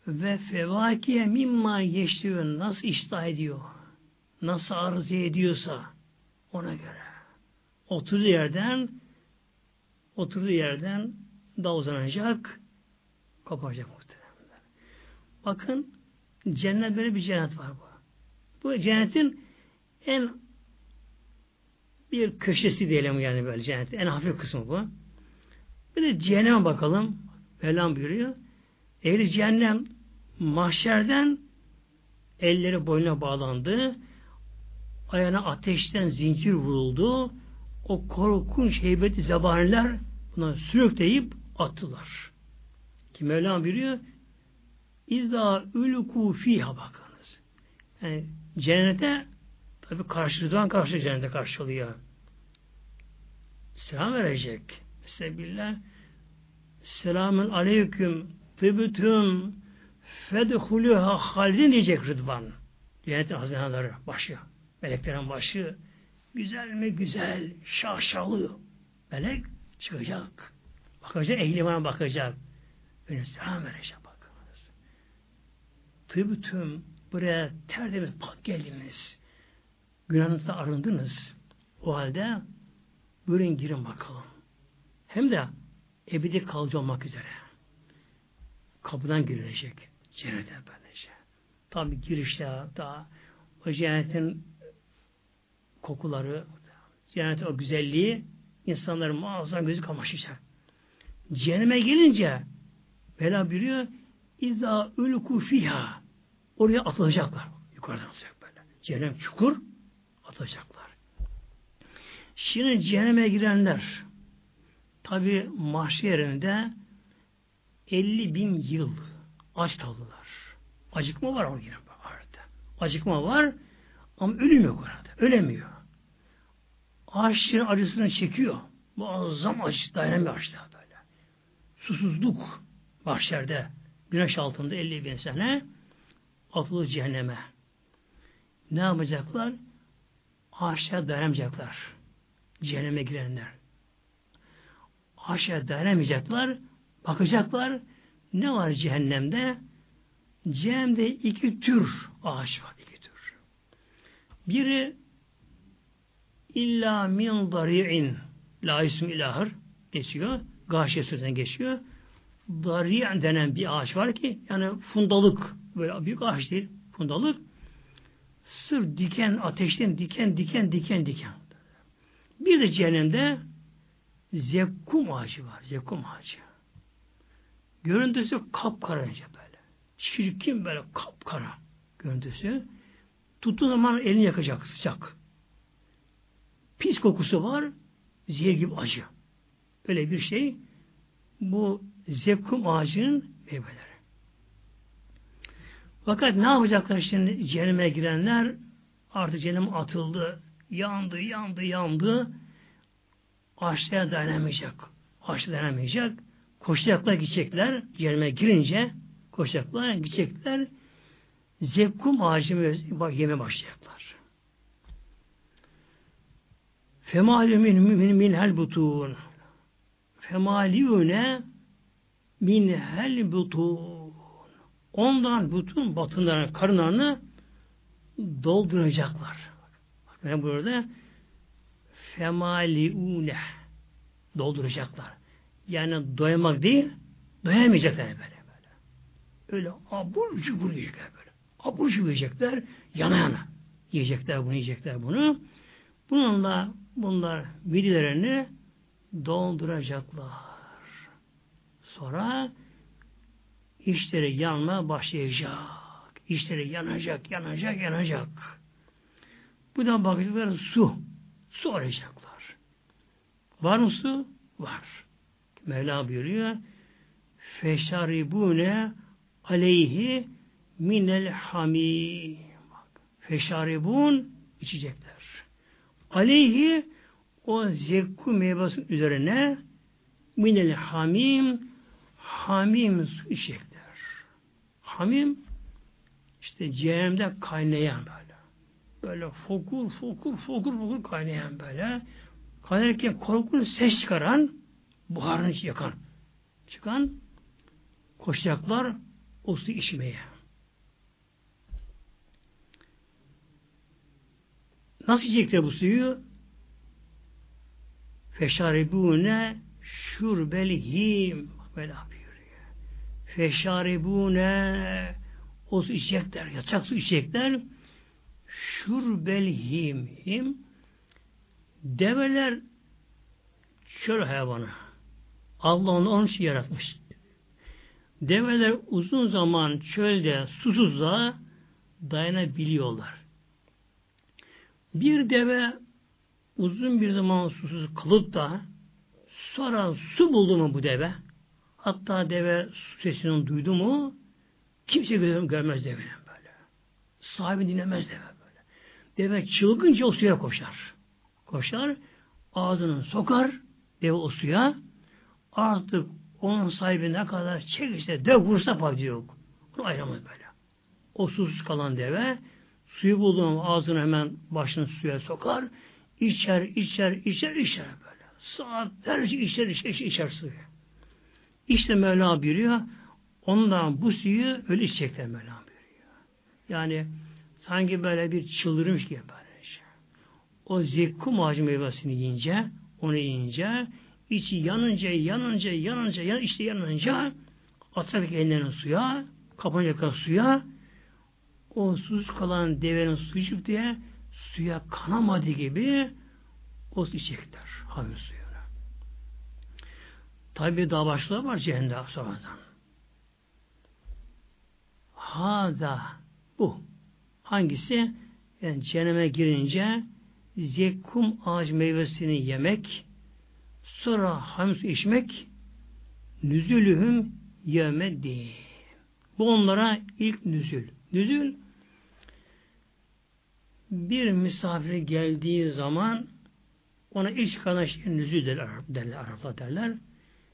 Ve fevakiye mimma geçtiyor. Nasıl iştah ediyor? Nasıl arzu ediyorsa ona göre. Oturduğu yerden oturduğu yerden da uzanacak koparacak muhtemelen. Bakın cennet böyle bir cennet var bu. Bu cennetin en bir köşesi diyelim yani böyle cennetin en hafif kısmı bu. Bir de cehenneme bakalım. Mevlam buyuruyor. Ehli cehennem mahşerden elleri boynuna bağlandı. Ayağına ateşten zincir vuruldu. O korkunç heybeti zabaniler buna sürükleyip attılar. Ki Mevlam biliyor İza ülku fiha bakınız. Yani cennete tabi karşılıktan karşı cennete karşılıyor. Selam verecek. Sebillah. Selamun aleyküm tıbütüm fedhuluha halidin diyecek Rıdvan. Cennetin hazineleri başı. Meleklerin başı. Güzel mi güzel, şaşalı. Melek çıkacak. Bakacak, ehlimana bakacak. Önüne selam verecek. Tıbütüm buraya tertemiz pak geldiniz. Günahınızda arındınız. O halde buyurun girin bakalım. Hem de ebedi kalıcı olmak üzere. Kapıdan girilecek. Cennete böylece. Tabi girişte daha o cennetin kokuları, cennetin o güzelliği insanların muazzam gözü kamaşacak. Cehenneme gelince Bela buyuruyor İzâ ülkû fîhâ Oraya atılacaklar. Yukarıdan atılacak böyle. Cehennem çukur atılacaklar. Şimdi cehenneme girenler tabi mahşerinde 50 bin yıl aç kaldılar. Acıkma var orada. Acıkma var ama ölüm yok orada. Ölemiyor. Ağaçların acısını çekiyor. Bu azam acı dayanamıyor ağaçlar böyle. Susuzluk mahşerde güneş altında 50 bin sene atılır cehenneme. Ne yapacaklar? Ağaçlara dayanamayacaklar. Cehenneme girenler. Ağaçlara dayanamayacaklar. Bakacaklar. Ne var cehennemde? Cehennemde iki tür ağaç var. iki tür. Biri illa min dari'in la ismi ilahır geçiyor. Gâşiye sözünden geçiyor. Dari' denen bir ağaç var ki yani fundalık böyle büyük ağaç değil fundalık sırf diken ateşten diken diken diken diken. Bir de cehennemde zekkum ağacı var. Zekkum ağacı. Görüntüsü kapkarınca böyle. Çirkin böyle kapkara görüntüsü. Tuttuğu zaman elini yakacak sıcak. Pis kokusu var. Zehir gibi acı. Öyle bir şey. Bu zekkum ağacının meyveleri. Fakat ne yapacaklar şimdi cehenneme girenler? Artık cehennem atıldı. Yandı, yandı, yandı. Aşağıya dayanamayacak. Aşağıya dayanamayacak. Koşacaklar, gidecekler. Cehenneme girince koşacaklar, gidecekler. Zekkum ağacını yeme başlayacaklar. Femalü min min min hel butun. Femalüne min hel butun. Ondan bütün batınlarını, karınlarını dolduracaklar. Ben burada femaliune dolduracaklar. Yani doymak değil, doyamayacaklar böyle böyle. Öyle abur cubur yiyecekler böyle. Abur cubur yiyecekler, yana yana. Yiyecekler bunu, yiyecekler bunu. Bununla bunlar midilerini dolduracaklar. Sonra işleri yanma başlayacak. İşleri yanacak, yanacak, yanacak. Bu da bakacaklar su. Su arayacaklar. Var mı su? Var. Mevla buyuruyor. Feşaribune aleyhi minel hamim. Feşaribun içecekler. Aleyhi o zekku meyvesinin üzerine minel hamim hamim su içecekler. Hamim işte cehennemde kaynayan böyle. Böyle fokur fokur fokur fokur kaynayan böyle. Kaynarken korkunç ses çıkaran buharını yakan çıkan koşacaklar o su içmeye. Nasıl içecekler bu suyu? Feşaribune şurbelihim böyle buyuruyor. Feşaribune o su içecekler, yatacak su içecekler. Şurbelhim him develer çöl hayvanı. Allah onu onun için yaratmış. Develer uzun zaman çölde susuzluğa dayanabiliyorlar. Bir deve uzun bir zaman susuz kalıp da sonra su buldu mu bu deve? Hatta deve su sesini duydu mu Kimse görmez deve böyle. Sahibi dinlemez deve böyle. Deve çılgınca o suya koşar. Koşar, ağzını sokar, deve o suya. Artık onun sahibi ne kadar çekişte döv vursa fayda yok. Onu ayıramaz böyle. O susuz kalan deve suyu bulduğun ağzını hemen başını suya sokar. içer, içer, içer, içer böyle. Saatlerce içer, içer, içer, içer suyu. İşte Mevla buyuruyor. Ondan bu suyu öyle içecekler Mevla buyuruyor. Yani sanki böyle bir çıldırmış gibi böyle şey. O zekkum ağacı meyvesini yiyince, onu yiyince, içi yanınca, yanınca, yanınca, yan, işte yanınca atacak ellerini suya, kapanacak suya, o susuz kalan devenin su içip diye suya kanamadı gibi o içecekler. Havin suyunu. Tabi daha başlığı var cehennem sonradan. Hada bu. Hangisi? Yani cehenneme girince zekkum ağaç meyvesini yemek, sonra hamsu içmek, nüzülühüm yevmeddi. Bu onlara ilk nüzül. Nüzül bir misafir geldiği zaman ona çıkan şey nüzül derler, derler Araplar derler.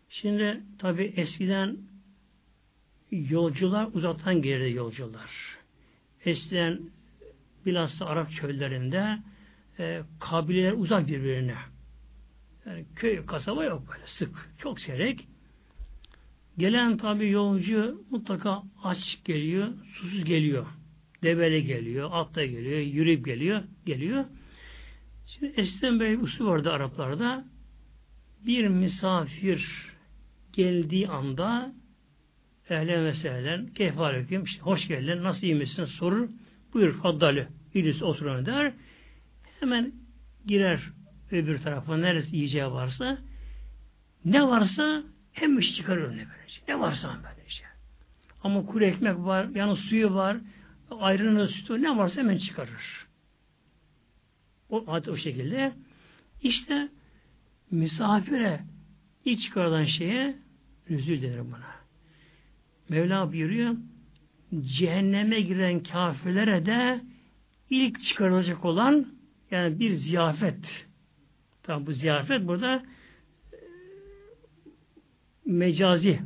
Şimdi tabi eskiden yolcular uzaktan gelirdi yolcular. Eskiden bilhassa Arap çöllerinde e, kabileler uzak birbirine. Yani köy, kasaba yok böyle sık. Çok seyrek. Gelen tabi yolcu mutlaka aç geliyor, susuz geliyor. Develi geliyor, atla geliyor, yürüyüp geliyor, geliyor. Şimdi eskiden böyle bir usul vardı Araplarda. Bir misafir geldiği anda ehlen ve sehlen keyfalekim işte hoş geldin nasıl iyi misin sorur buyur faddali İdris oturun der hemen girer öbür tarafa neresi yiyeceği varsa ne varsa hem çıkarır önüne böylece. Ne varsa böylece. Ama kuru ekmek var, yanı suyu var, ayrını sütü ne varsa hemen çıkarır. O o şekilde. İşte misafire iç çıkarılan şeye rüzül denir buna. Mevla buyuruyor cehenneme giren kafirlere de ilk çıkarılacak olan yani bir ziyafet. Tamam bu ziyafet burada mecazi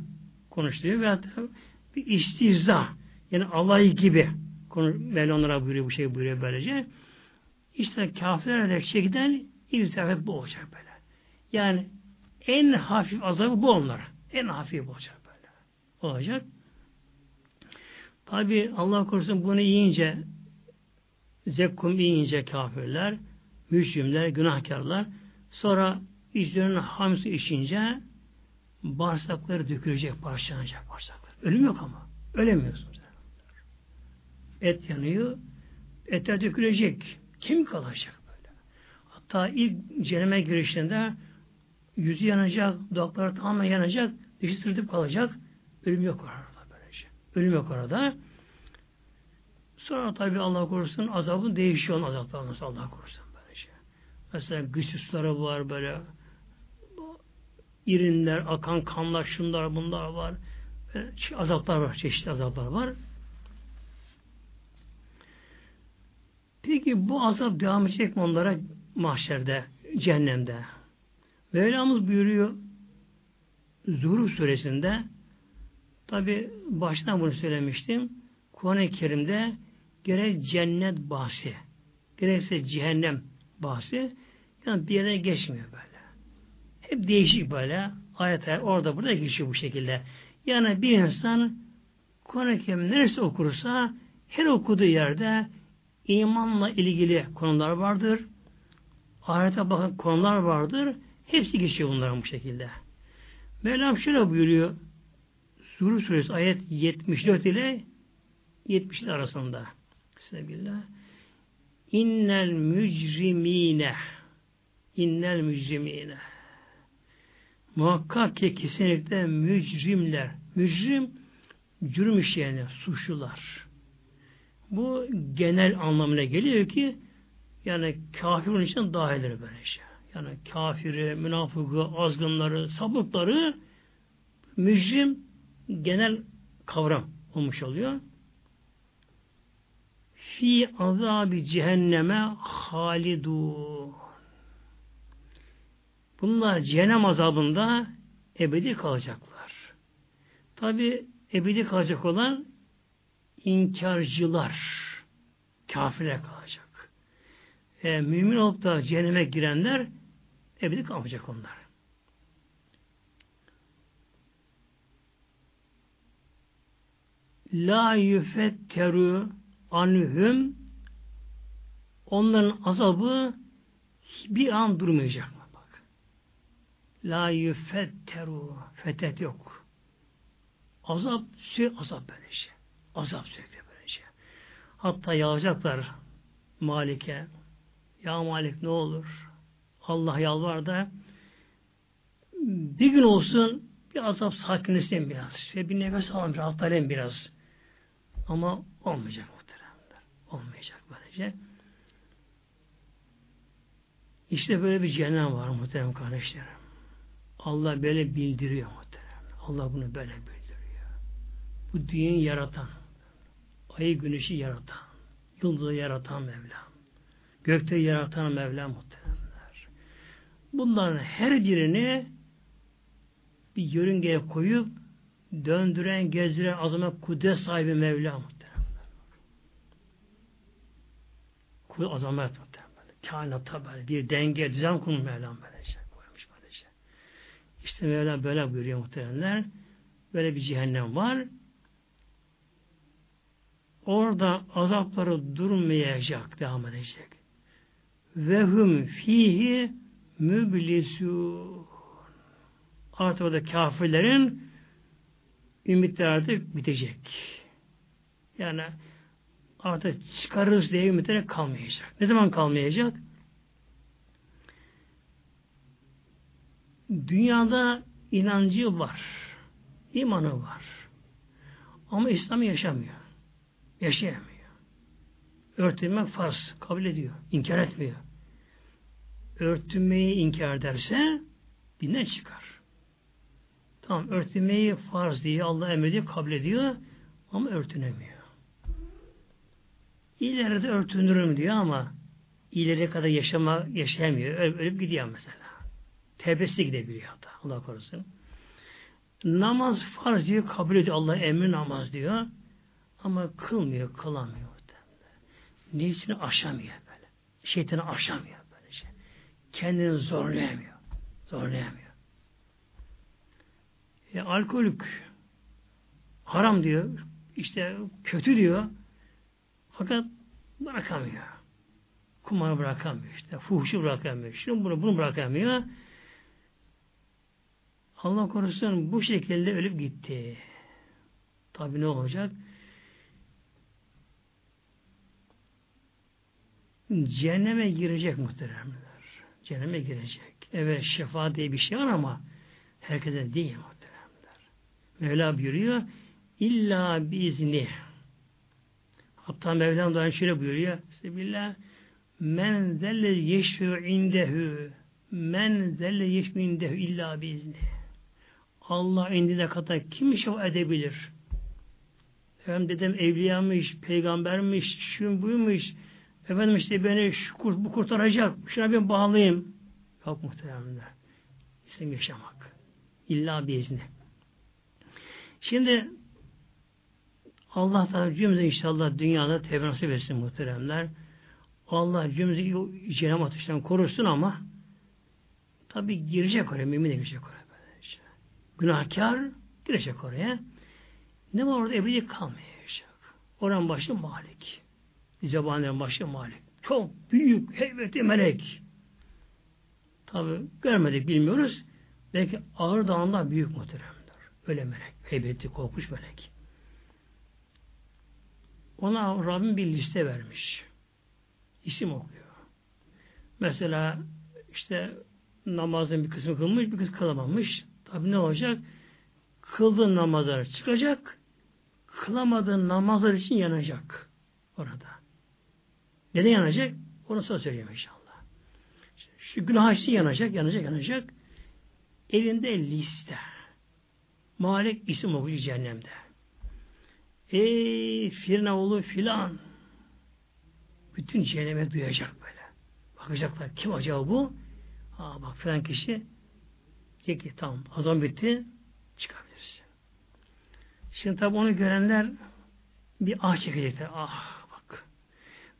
konuşuluyor ve bir istihza yani alay gibi Mevla onlara buyuruyor bu şey buyuruyor böylece. İşte kafirlere de çekilen iltifat bu olacak böyle. Yani en hafif azabı bu onlara. En hafif olacak böyle. Olacak. Tabi Allah korusun bunu yiyince zekkum yiyince kafirler, müşrimler, günahkarlar sonra içlerinin hamsi içince bağırsakları dökülecek, parçalanacak bağırsaklar. Ölüm yok ama. Ölemiyorsunuz. Et yanıyor. Etler dökülecek. Kim kalacak böyle? Hatta ilk cehenneme girişinde yüzü yanacak, dudakları tamamen yanacak, dışı sırtıp kalacak. Ölüm yok orada böylece. Ölüm yok orada. Sonra tabi Allah korusun azabın değişiyor azaplarımız Allah korusun böylece. Mesela güçlü var böyle irinler, akan kanlar, şunlar, bunlar var. Azaplar var, çeşitli azaplar var. Peki bu azap devam edecek mi onlara mahşerde, cehennemde? Mevlamız buyuruyor Zuhruf suresinde tabi baştan bunu söylemiştim. Kuran-ı Kerim'de gerek cennet bahsi, gerekse cehennem bahsi yani bir yere geçmiyor böyle. Hep değişik böyle. Ayetler orada burada geçiyor bu şekilde. Yani bir insan Kur'an-ı Kerim neresi okursa her okuduğu yerde imanla ilgili konular vardır. Ahirete bakın konular vardır. Hepsi geçiyor bunların bu şekilde. Mevlam şöyle buyuruyor. Suru suresi ayet 74 ile 70 arasında. Bismillah. İnnel mücrimine innel mücrimine Muhakkak ki kesinlikle mücrimler. Mücrim cürüm işleyenler, suçlular. Bu genel anlamına geliyor ki yani kafirin için dahildir böyle şey. Yani kafiri, münafıkı, azgınları, sabıkları mücrim genel kavram olmuş oluyor. Fi azabi cehenneme halidu. Bunlar cehennem azabında ebedi kalacaklar. Tabi ebedi kalacak olan inkarcılar, kafirler kalacak. E, mümin olup da cehenneme girenler ebedi kalmayacak onlar. La yüfetteru anhum onların azabı bir an durmayacak? Bak. La yüfetteru fetet yok. Azap sürekli azap böyle şey. Azap sürekli böyle şey. Hatta yağacaklar Malik'e. Ya Malik ne olur? Allah yalvar da bir gün olsun bir azap sakinleşsin biraz. Ve bir nefes alalım, rahatlayalım biraz. Ama olmayacak muhteremler. Olmayacak böylece. İşte böyle bir cehennem var muhterem kardeşlerim. Allah böyle bildiriyor muhterem. Allah bunu böyle bildiriyor. Bu dünyayı yaratan, ayı güneşi yaratan, yıldızı yaratan Mevlam, gökte yaratan Mevlam muhteremler. Bunların her birini bir yörüngeye koyup döndüren, gezdiren, azamet kudret sahibi Mevla muhtemelen. Kudret azamet muhtemelen. Kainatta böyle bir denge, düzen kurmuş Mevlam böyle. Koymuş böyle şey. İşte Mevla böyle buyuruyor muhtemelenler. Böyle bir cehennem var. Orada azapları durmayacak, devam edecek. Ve hum fihi müblisun. Artık orada kafirlerin ümitler artık bitecek. Yani artık çıkarırız diye ümitleri kalmayacak. Ne zaman kalmayacak? Dünyada inancı var. imanı var. Ama İslam'ı yaşamıyor. Yaşayamıyor. Örtünmek farz. Kabul ediyor. İnkar etmiyor. Örtünmeyi inkar ederse dinden çıkar. Tamam örtünmeyi farz diye Allah emrediyor, kabul ediyor ama örtünemiyor. İleride örtünürüm diyor ama ileri kadar yaşama yaşayamıyor. Ölüp, ölüp gidiyor mesela. Tebessü gidebiliyor hatta. Allah korusun. Namaz farz diyor, kabul ediyor. Allah emri namaz diyor. Ama kılmıyor, kılamıyor. Nefsini aşamıyor böyle. Şeytanı aşamıyor. Kendini zorlayamıyor. Zorlayamıyor. E, alkolük haram diyor. işte kötü diyor. Fakat bırakamıyor. Kumarı bırakamıyor işte. Fuhuşu bırakamıyor. Şunu bunu, bunu bırakamıyor. Allah korusun bu şekilde ölüp gitti. Tabi ne olacak? Cehenneme girecek muhteremler. Cehenneme girecek. Evet şefaat diye bir şey var ama herkese değil muhteremler. Mevla buyuruyor illa biizni hatta Mevlam da şöyle buyuruyor Sebillah men zelle yeşfü indehü men zelle yeşfü indehü illa biizni Allah indine kadar kim şef edebilir? Efendim dedem evliyamış, peygambermiş, şun buymuş, efendim işte beni şu kurt, bu kurtaracak, şuna ben bağlayayım. Yok muhteremler. İsim yaşamak. İlla bir izni. Şimdi Allah Teala cümle inşallah dünyada tevbe nasip etsin muhteremler. Allah cümlemizi cehennem ateşinden korusun ama tabi girecek oraya, mümin de girecek oraya. Günahkar girecek oraya. Ne var orada ebedi kalmayacak. Oran başı Malik. Zebanların başı Malik. Çok büyük, heybetli melek. Tabi görmedik, bilmiyoruz. Belki ağır dağından büyük muhteremler. Öyle melek heybetli, korkmuş melek. Ona Rabbim bir liste vermiş. İsim okuyor. Mesela işte namazın bir kısmı kılmış, bir kısmı kılamamış. Tabi ne olacak? Kıldığın namazlar çıkacak, kılamadığın namazlar için yanacak orada. Neden yanacak? Onu sonra söyleyeyim inşallah. Şu günah için yanacak, yanacak, yanacak. Elinde liste. Malik isim okuyor cehennemde. Ey Firnaoğlu filan. Bütün cehenneme duyacak böyle. Bakacaklar. Kim acaba bu? Aa bak filan kişi. Diyecek ki tamam. Azam bitti. Çıkabilirsin. Şimdi tabi onu görenler bir ah çekecekler. Ah.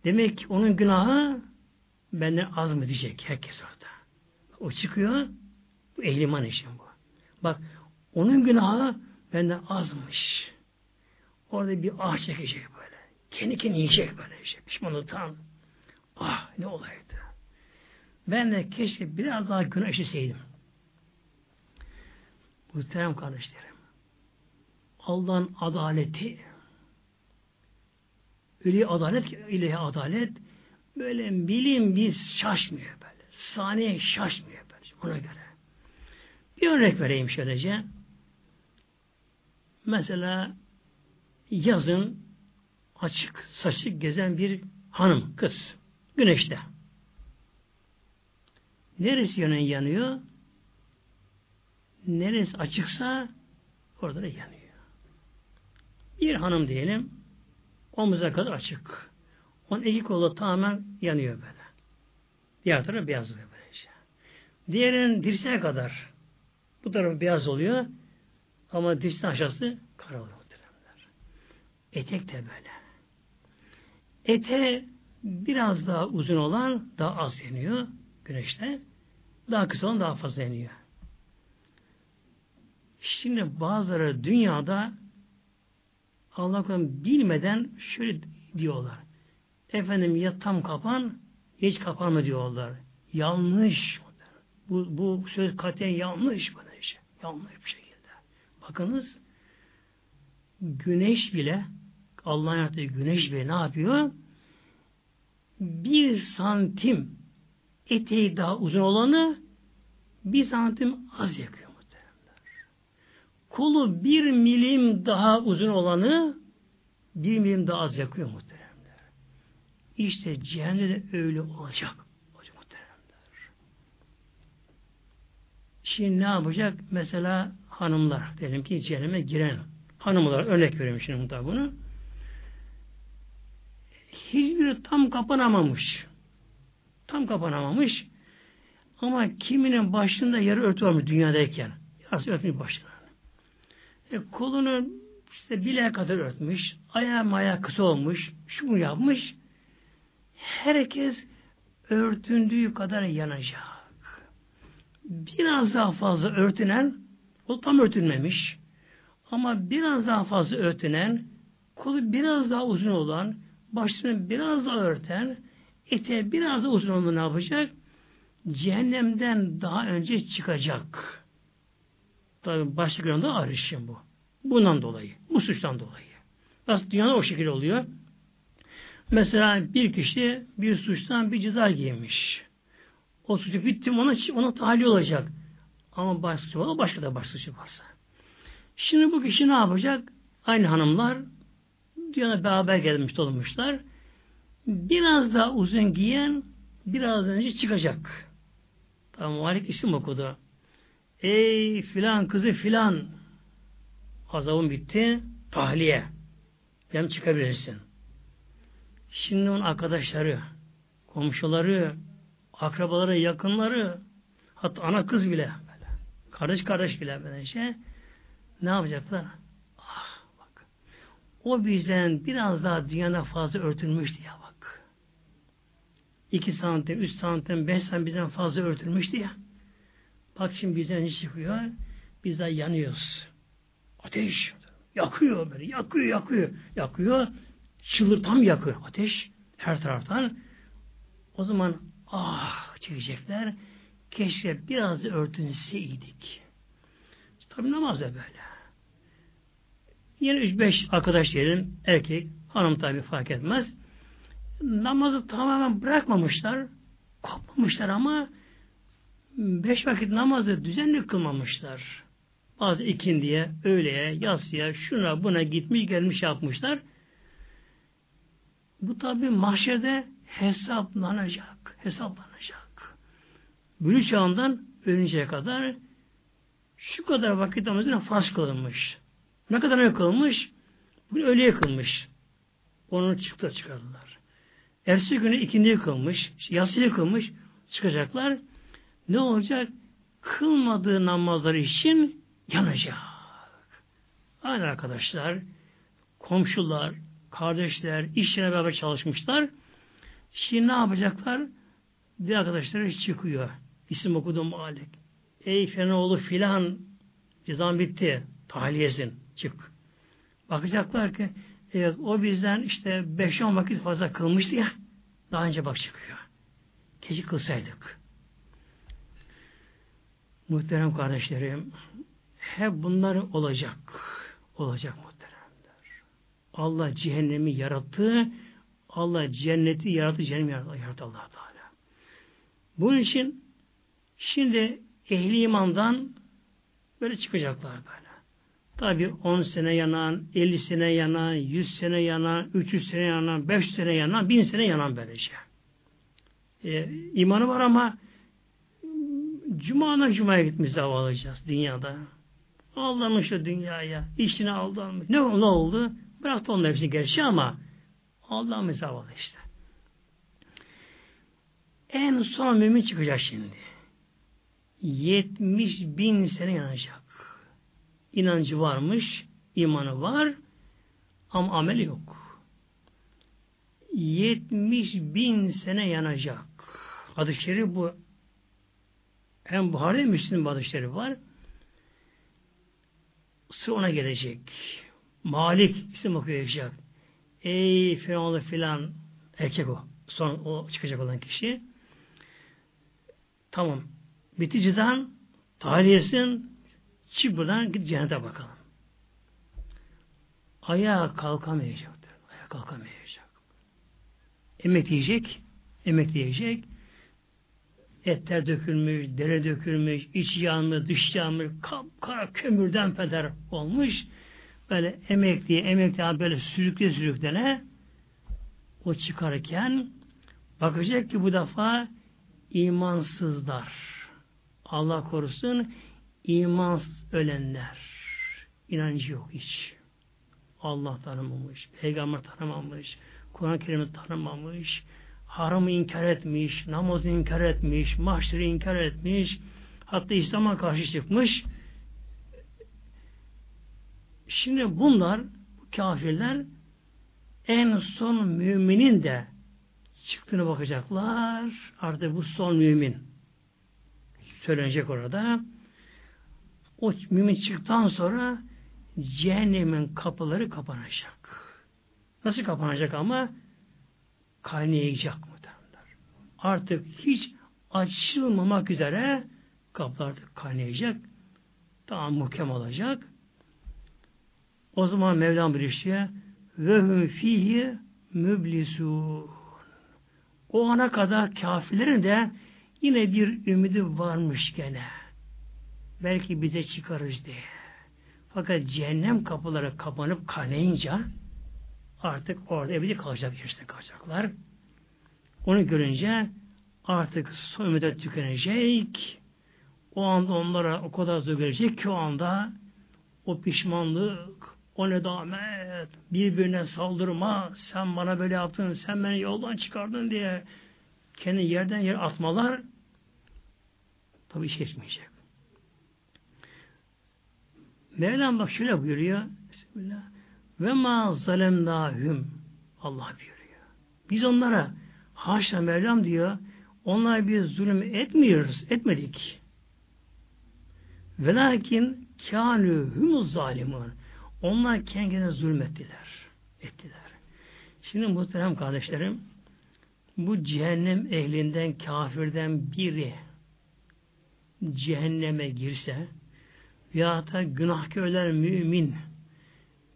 Demek ki onun günahı benden az mı diyecek herkes orada. O çıkıyor. Bu ehliman için bu. Bak onun günahı benden azmış. Orada bir ah çekecek böyle. Kendi kendine yiyecek böyle işte. Pişmanlıktan. Ah ne olaydı. Ben de keşke biraz daha günah işleseydim. Muhterem kardeşlerim. Allah'ın adaleti öyle adalet ile adalet böyle bilim biz şaşmıyor böyle. Saniye şaşmıyor böyle. Ona göre. Bir örnek vereyim şöylece. Mesela yazın açık saçık gezen bir hanım, kız. Güneşte. Neresi yanın yanıyor? Neresi açıksa orada da yanıyor. Bir hanım diyelim omuza kadar açık. Onun iki kolu tamamen yanıyor böyle. Diğer tarafı beyaz oluyor böylece. Diğerinin dirseğe kadar bu tarafı beyaz oluyor ama dirseğin aşağısı kara oluyor. Etek de böyle. Ete biraz daha uzun olan daha az yanıyor güneşte. Daha kısa olan daha fazla yanıyor. Şimdi bazıları dünyada Allah bilmeden şöyle diyorlar. Efendim ya tam kapan hiç kapanma diyorlar. Yanlış. Bu, bu söz katiyen yanlış. Böyle işte. Yanlış bir şekilde. Bakınız güneş bile Allah'ın yarattığı güneş bile ne yapıyor? Bir santim eteği daha uzun olanı bir santim az yakıyor. Kolu bir milim daha uzun olanı bir milim daha az yakıyor muhteremler. İşte cehennemde öyle olacak. Hocam muhteremler. Şimdi ne yapacak? Mesela hanımlar diyelim ki cehenneme giren hanımlar örnek veriyorum şimdi bunu hiçbiri tam kapanamamış. Tam kapanamamış. Ama kiminin başında yarı örtü varmış dünyadayken. Yarısı örtmüş başlarını. E, kolunu işte bileğe kadar örtmüş. Ayağı maya kısa olmuş. Şunu yapmış. Herkes örtündüğü kadar yanacak. Biraz daha fazla örtünen o tam örtünmemiş. Ama biraz daha fazla örtünen kolu biraz daha uzun olan başını biraz da örten, ete biraz da uzun olduğunu ne yapacak? Cehennemden daha önce çıkacak. Tabi başka günahda arışım bu. Bundan dolayı. Bu suçtan dolayı. Aslında dünyada o şekilde oluyor. Mesela bir kişi bir suçtan bir ceza giymiş. O suçu bitti ona, ona tahliye olacak. Ama baş suçu var, başka da baş suçu varsa. Şimdi bu kişi ne yapacak? Aynı hanımlar dünyada beraber gelmiş olmuşlar. Biraz daha uzun giyen biraz önce çıkacak. Tamam Malik isim okudu. Ey filan kızı filan azabın bitti. Tahliye. Hem çıkabilirsin. Şimdi onun arkadaşları, komşuları, akrabaları, yakınları, hatta ana kız bile, böyle, kardeş kardeş bile böyle şey, ne yapacaklar? O bizden biraz daha dünyada fazla örtülmüştü ya bak. İki santim, üç santim, beş santim bizden fazla örtülmüştü ya. Bak şimdi bizden ne çıkıyor? Biz de yanıyoruz. Ateş. Yakıyor böyle. Yakıyor, yakıyor. Yakıyor. Çıldır tam yakıyor. Ateş. Her taraftan. O zaman ah çekecekler. Keşke biraz da örtünseydik. Tabi namaz da böyle. Yine 3-5 arkadaş diyelim, erkek, hanım tabi fark etmez. Namazı tamamen bırakmamışlar, kopmamışlar ama beş vakit namazı düzenli kılmamışlar. Bazı ikindiye, öğleye, yatsıya, şuna buna gitmiş gelmiş yapmışlar. Bu tabi mahşerde hesaplanacak. Hesaplanacak. Bülü çağından ölünceye kadar şu kadar vakit namazına farz kılınmış. Ne kadar ne kılmış? Bunu öyle yıkılmış. Onu çıktı çıkardılar. Ertesi günü ikindi yıkılmış, yası yıkılmış, çıkacaklar. Ne olacak? Kılmadığı namazları için yanacak. Aynı arkadaşlar, komşular, kardeşler, iş beraber çalışmışlar. Şimdi ne yapacaklar? Bir arkadaşları çıkıyor. İsim okudum Malik. Ey Fenoğlu filan cezan bitti. Tahliyesin. Çık. Bakacaklar ki evet o bizden işte 5-10 vakit fazla kılmıştı ya daha önce bak çıkıyor. Keşke kılsaydık. Muhterem kardeşlerim hep bunlar olacak. Olacak muhteremler. Allah cehennemi yarattı. Allah cenneti yarattı. Cehennemi yarattı, yarattı allah Teala. Bunun için şimdi ehli imandan böyle çıkacaklar böyle. Tabi 10 sene yanan, 50 sene yanan, 100 sene yanan, 300 sene yanan, 500 sene yanan, 1000 sene yanan böylece. Ee, imanı var ama Cuma'dan Cuma'ya gitmiş alacağız dünyada. Aldanmış şu dünyaya. İşine aldanmış. Ne, ne oldu? Bıraktı onun hepsini gerçi ama aldanmış zavallı işte. En son mümin çıkacak şimdi. 70 bin sene yanacak. İnancı varmış, imanı var ama ameli yok. 70 bin sene yanacak. Hadis-i şerif bu. Hem Buhari hem Müslim hadis-i şerif var. Sıra ona gelecek. Malik isim okuyacak. Ey Firavunlu filan erkek o. Son o çıkacak olan kişi. Tamam. Bitti cizan tahliyesin çık buradan git cennete bakalım. Ayağa kalkamayacak. Ayağa kalkamayacak. Emek yiyecek. Emek yiyecek. Etler dökülmüş, dere dökülmüş, iç yanmış, dış yanmış, kara kömürden peder olmuş. Böyle emekli, emekli böyle sürükle sürüklene o çıkarken bakacak ki bu defa imansızlar. Allah korusun imansız ölenler. inancı yok hiç. Allah tanımamış, peygamber tanımamış, Kur'an-ı Kerim'i tanımamış, haramı inkar etmiş, namazı inkar etmiş, mahşeri inkar etmiş, hatta İslam'a karşı çıkmış. Şimdi bunlar, bu kafirler en son müminin de çıktığını bakacaklar. Artık bu son mümin. Söylenecek orada. O mümin çıktıktan sonra cehennemin kapıları kapanacak. Nasıl kapanacak ama? Kaynayacak derler. Artık hiç açılmamak üzere kapılar artık kaynayacak. Tamam muhkem olacak. O zaman Mevlam bir işe ve hum fihi müblisun. O ana kadar kafirlerin de yine bir ümidi varmış gene. Belki bize çıkarız diye. Fakat cehennem kapıları kapanıp kaynayınca artık orada ebedi kalacak işte kalacaklar. Onu görünce artık son ümide tükenecek. O anda onlara o kadar zor gelecek ki o anda o pişmanlık, o nedamet, birbirine saldırma, sen bana böyle yaptın, sen beni yoldan çıkardın diye kendi yerden yer atmalar tabi iş geçmeyecek. Mevlam bak şöyle buyuruyor. Bismillah. Ve ma zalemnahum Allah buyuruyor. Biz onlara haşa Mevlam diyor onlara bir zulüm etmiyoruz, etmedik. Velakin kânü humuz zalimun. Onlar kendine zulmettiler. Ettiler. Şimdi muhterem kardeşlerim bu cehennem ehlinden kafirden biri cehenneme girse veya da günahkörler mümin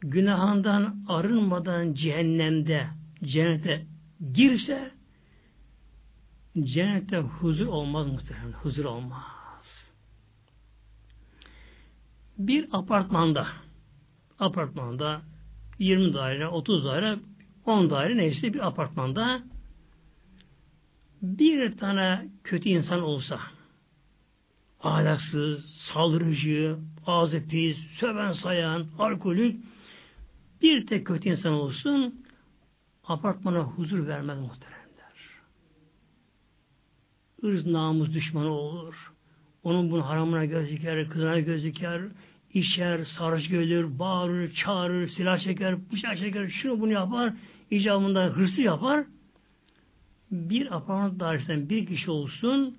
günahından arınmadan cehennemde cennete girse cennette huzur olmaz muhtemelen. Huzur olmaz. Bir apartmanda apartmanda 20 daire, 30 daire, 10 daire neyse bir apartmanda bir tane kötü insan olsa ahlaksız, saldırıcı, ağzı pis, söven sayan, alkolik bir tek kötü insan olsun apartmana huzur vermez muhteremler. Irz namus düşmanı olur. Onun bunun haramına göz diker, kızına göz diker, içer, sarhoş görülür, bağırır, çağırır, silah çeker, bıçak çeker, şunu bunu yapar, icabında hırsı yapar. Bir apartman dairesinden bir kişi olsun,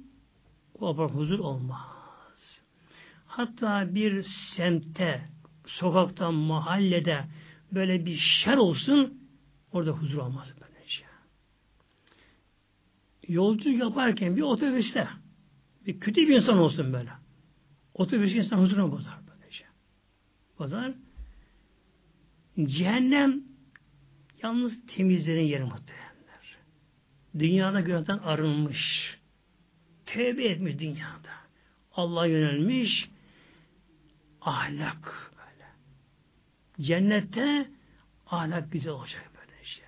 o apartman huzur olmaz. Hatta bir semtte, sokakta, mahallede böyle bir şer olsun, orada huzur olmaz böylece. Yolculuk yaparken bir otobüste, bir kötü bir insan olsun böyle. Otobüs insan huzuruna bozar böylece. Bozar. Cehennem yalnız temizlerin yeri muhtemelenler. Dünyada günahdan arınmış. Tevbe etmiş dünyada. Allah'a yönelmiş. Ahlak. Cennette ahlak güzel olacak böyle şey.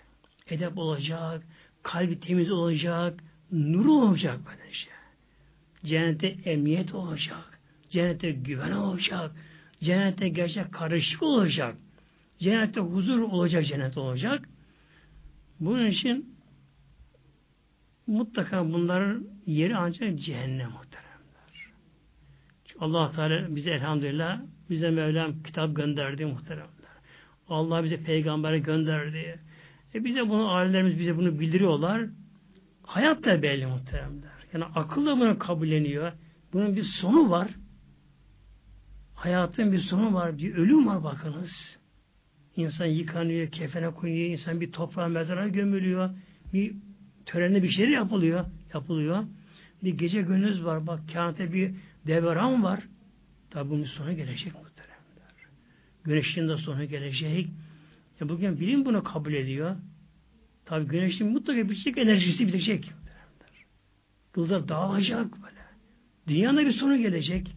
Edep olacak, kalbi temiz olacak, nuru olacak böyle şey. Cennette emniyet olacak. Cennette güven olacak. Cennette gerçek karışık olacak. Cennette huzur olacak, cennet olacak. Bunun için mutlaka bunların yeri ancak cehennem muhteremler. Çünkü allah Teala bize elhamdülillah bize Mevlam kitap gönderdi muhteremler. Allah bize peygamber gönderdi. E bize bunu ailelerimiz bize bunu bildiriyorlar. Hayat da belli muhteremler. Yani akılla bunu kabulleniyor. Bunun bir sonu var. Hayatın bir sonu var. Bir ölüm var bakınız. İnsan yıkanıyor, kefene koyuyor, insan bir toprağa mezara gömülüyor. Bir törende bir şey yapılıyor. Yapılıyor. Bir gece gündüz var. Bak kâhate bir devran var. Tabi bunun sonu gelecek muhteremler. Güneşin de sonu gelecek. Ya bugün bilim bunu kabul ediyor. Tabi güneşin mutlaka bitecek enerjisi bitecek. Yıldızlar dağılacak böyle. Dünyanın bir sonu gelecek.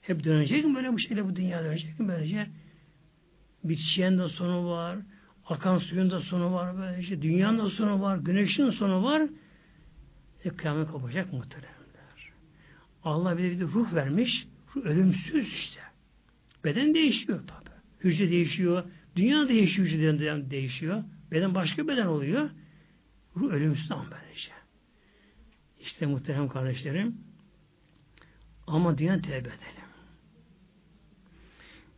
Hep dönecek mi böyle bu şekilde bu dünya dönecek mi böylece? Bitişen de sonu var. Akan suyun da sonu var. Böylece. Dünyanın da sonu var. Güneşin sonu var. E, kıyamet kopacak muhteremler. Allah bize bir de ruh vermiş. Ruh ölümsüz işte. Beden değişiyor tabi. Hücre değişiyor. Dünya değişiyor. Hücreden değişiyor. Beden başka beden oluyor. Ruh ölümsüz ama böylece. İşte muhterem kardeşlerim ama dünya tevbe edelim.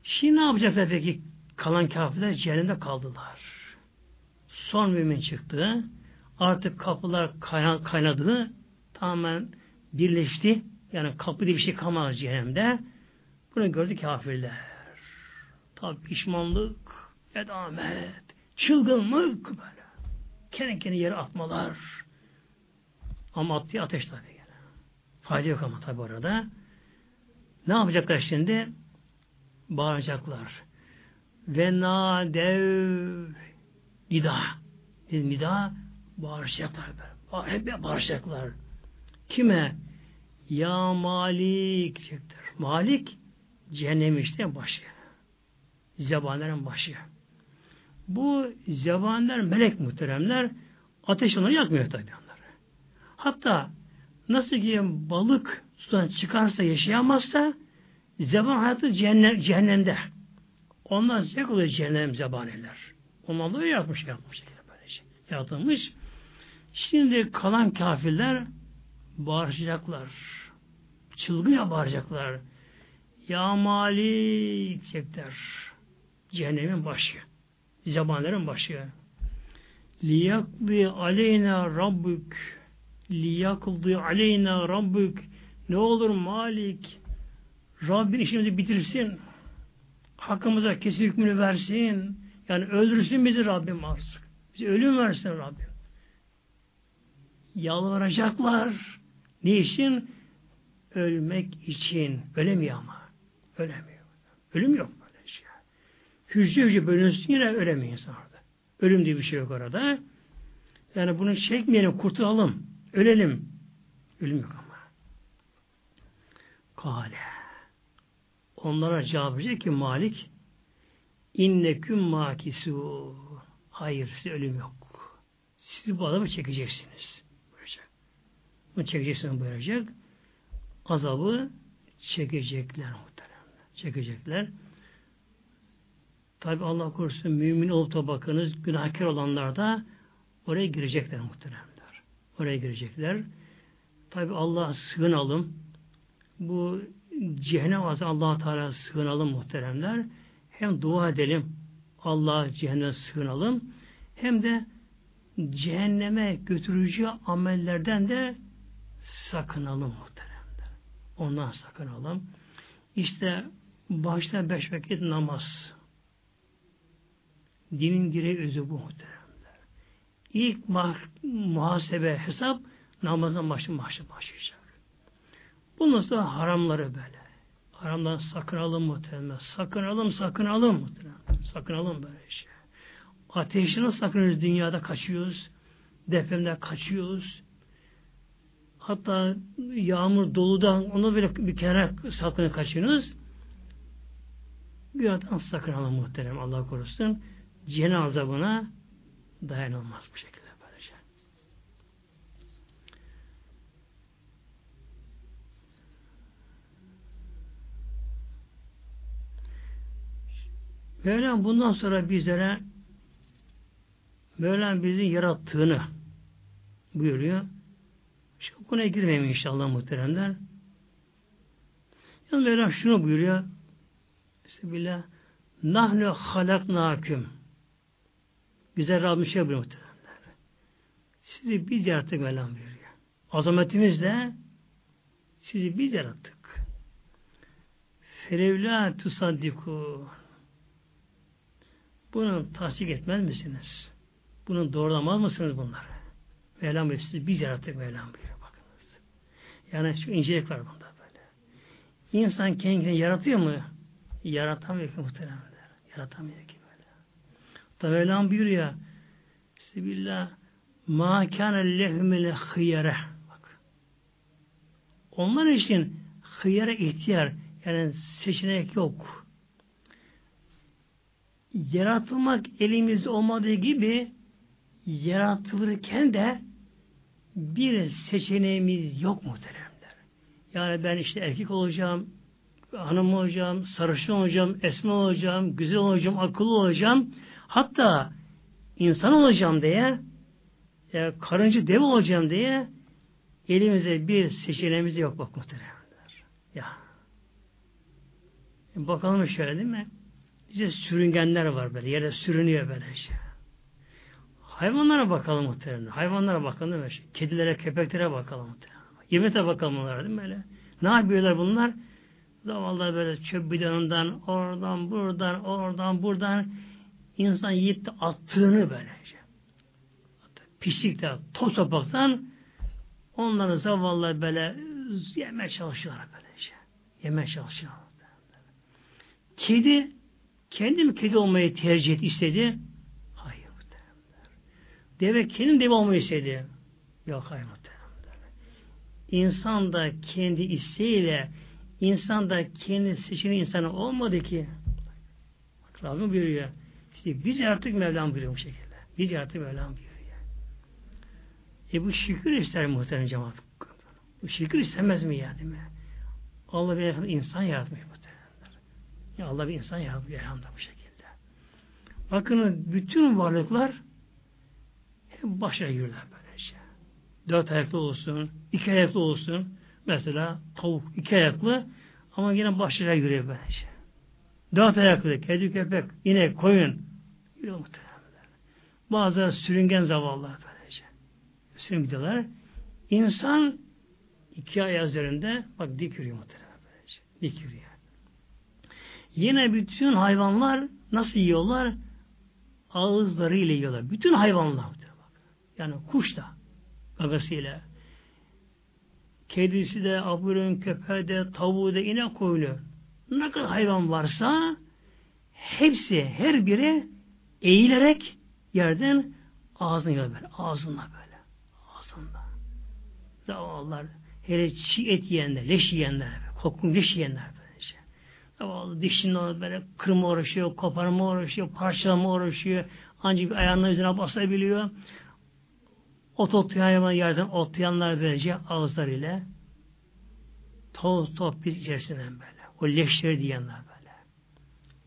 Şimdi ne yapacaklar peki? Kalan kafirler cehennemde kaldılar. Son mümin çıktı. Artık kapılar kaynadı. Tamamen birleşti. Yani kapı diye bir şey kalmadı cehennemde. Bunu gördü kafirler. Tabi pişmanlık, edamet, çılgınlık böyle. Kendi kendine yere atmalar ama attığı ateş tabi gene. Fayda yok ama tabi orada. Ne yapacaklar şimdi? Bağıracaklar. Ve nadev nida. Nida bağıracaklar. Hep bağıracaklar. Kime? Ya Malik diyecekler. Malik cehennem işte başı. Zebanlerin başı. Bu zebanler melek muhteremler ateş onları yakmıyor tabi. Hatta nasıl ki balık sudan çıkarsa yaşayamazsa zeban hayatı cehennem, cehennemde. Onlar zevk oluyor cehennem zebaneler. Onlar da öyle yapmış, yapmış. Böylece. Yaratılmış. Şimdi kalan kafirler bağıracaklar. Çılgınca bağıracaklar. Ya Malik diyecekler. Cehennemin başı. Zebanlerin başı. Liyakbi aleyna rabbük. Liyakıldı aleyna rabbük. Ne olur Malik Rabbin işimizi bitirsin. Hakkımıza kesin hükmünü versin. Yani öldürsün bizi Rabbim artık. Bizi ölüm versin Rabbim. Yalvaracaklar. Ne için? ölmek için. Ölemiyor ama. Ölemiyor. Ölüm yok hücre hücre bölünsün yine insan orada ölüm diye bir şey yok orada yani bunu çekmeyelim kurtulalım Ölelim. Ölüm yok ama. Kale. Onlara cevap verecek ki Malik inneküm makisu hayır size ölüm yok. Siz bu adamı çekeceksiniz. Buyuracak. Bunu çekeceksiniz buyuracak. Azabı çekecekler muhteremler. Çekecekler. Tabi Allah korusun mümin olup da bakınız günahkar olanlar da oraya girecekler muhteremler. Oraya girecekler. Tabi Allah'a sığınalım. Bu cehennem azı allah Teala sığınalım muhteremler. Hem dua edelim. Allah'a cehennem sığınalım. Hem de cehenneme götürücü amellerden de sakınalım muhteremler. Ondan sakınalım. İşte başta beş vakit namaz. Dinin direği özü bu muhteremler. İlk muhasebe, hesap namazdan başı başı başlayacak. Bundan sonra haramları böyle. Haramdan sakınalım muhtemelen. Sakınalım, sakınalım muhtemelen. Sakınalım böyle şey. Ateşine sakınıyoruz dünyada kaçıyoruz. Depremde kaçıyoruz. Hatta yağmur doludan onu bile bir kenara sakını kaçıyoruz. Günahdan sakınalım muhterem Allah korusun. Cehennem azabına dayanılmaz bu şekilde böylece. Mevlam bundan sonra bizlere Mevlam bizi yarattığını buyuruyor. Şu konuya girmeyeyim inşallah muhteremler. Yani Mevlam şunu buyuruyor. Bismillah. Nahnu halaknaküm. Bize Rabbim şey buyuruyor muhteremler. Sizi biz yarattık Mevlam buyuruyor. Azametimizle sizi biz yarattık. Ferevla tusaddiku. Bunu tasdik etmez misiniz? Bunu doğrulamaz mısınız bunları? Mevlam buyuruyor. Sizi biz yarattık Mevlam buyuruyor. Bakınız. Yani şu incelik var bunda böyle. İnsan kendini yaratıyor mu? Yaratamıyor ki muhtemelen. Yaratamıyor ki Mevlam buyuruyor. Bismillah. Ma kâne lehmele hıyere. Bak. Onlar için hıyere ihtiyar yani seçenek yok. Yaratılmak elimizde olmadığı gibi yaratılırken de bir seçeneğimiz yok muhteremler. Yani ben işte erkek olacağım, hanım olacağım, sarışın olacağım, esme olacağım, güzel olacağım, akıllı olacağım. Hatta insan olacağım diye, ya karıncı dev olacağım diye elimizde bir seçeneğimiz yok bak muhteremler. Ya. Bakalım şöyle değil mi? İşte sürüngenler var böyle, yere sürünüyor böyle şey. Hayvanlara bakalım muhtemelen. Hayvanlara bakalım değil mi? Kedilere, köpeklere bakalım muhtemelen. Yemete bakalım onlara değil mi böyle? Ne yapıyorlar bunlar? Zavallar böyle çöp bidonundan, oradan, buradan, oradan, buradan insan yiyip de attığını böyle. Şey. Pislikte, toz topraktan onları zavallar böyle yemeye çalışıyorlar böyle şey. Yemeye çalışıyorlar. Kedi kendim kedi olmayı tercih et, istedi. Deve kendi deve olmayı istedi. Yok hayır. İnsan da kendi isteğiyle insan da kendi seçimi insanı olmadı ki. Bak Rabbim buyuruyor. İşte biz artık Mevlam buyuruyor bu şekilde. Biz artık Mevlam buyuruyor. E bu şükür ister muhtemelen cemaat. Bu şükür istemez mi ya değil mi? Allah bir insan yaratmış muhtemelen. Ya Allah bir insan yaratmış elhamdülillah bu şekilde. Bakın bütün varlıklar başına yürürler böylece. Dört ayaklı olsun, iki ayaklı olsun. Mesela tavuk iki ayaklı ama yine başına yürüyor böylece. Dört ayaklı, kedi, köpek, inek, koyun. Bazıları sürüngen zavallılar böylece. Sürüngen İnsan iki ayağı üzerinde bak dik yürüyor muhtemelen böylece. Dik yürüyor. Yine bütün hayvanlar nasıl yiyorlar? Ağızlarıyla yiyorlar. Bütün hayvanlar. Yani kuş da gagasıyla. Kedisi de, aburun, köpeği de, tavuğu da, inek koyunu. Ne kadar hayvan varsa hepsi, her biri eğilerek yerden ağzına yiyor böyle. Ağzında böyle. Ağzında. Zavallılar hele çiğ et yiyenler, leş yiyenler, kokun leş yiyenler böyle şey. Zavallı dişini böyle kırma uğraşıyor, koparma uğraşıyor, parçalama uğraşıyor. Ancak bir ayağının üzerine basabiliyor. Ot otlayan yerden otlayanlar böylece ağızlarıyla toz toz bir içerisinden böyle. O leşleri diyenler böyle.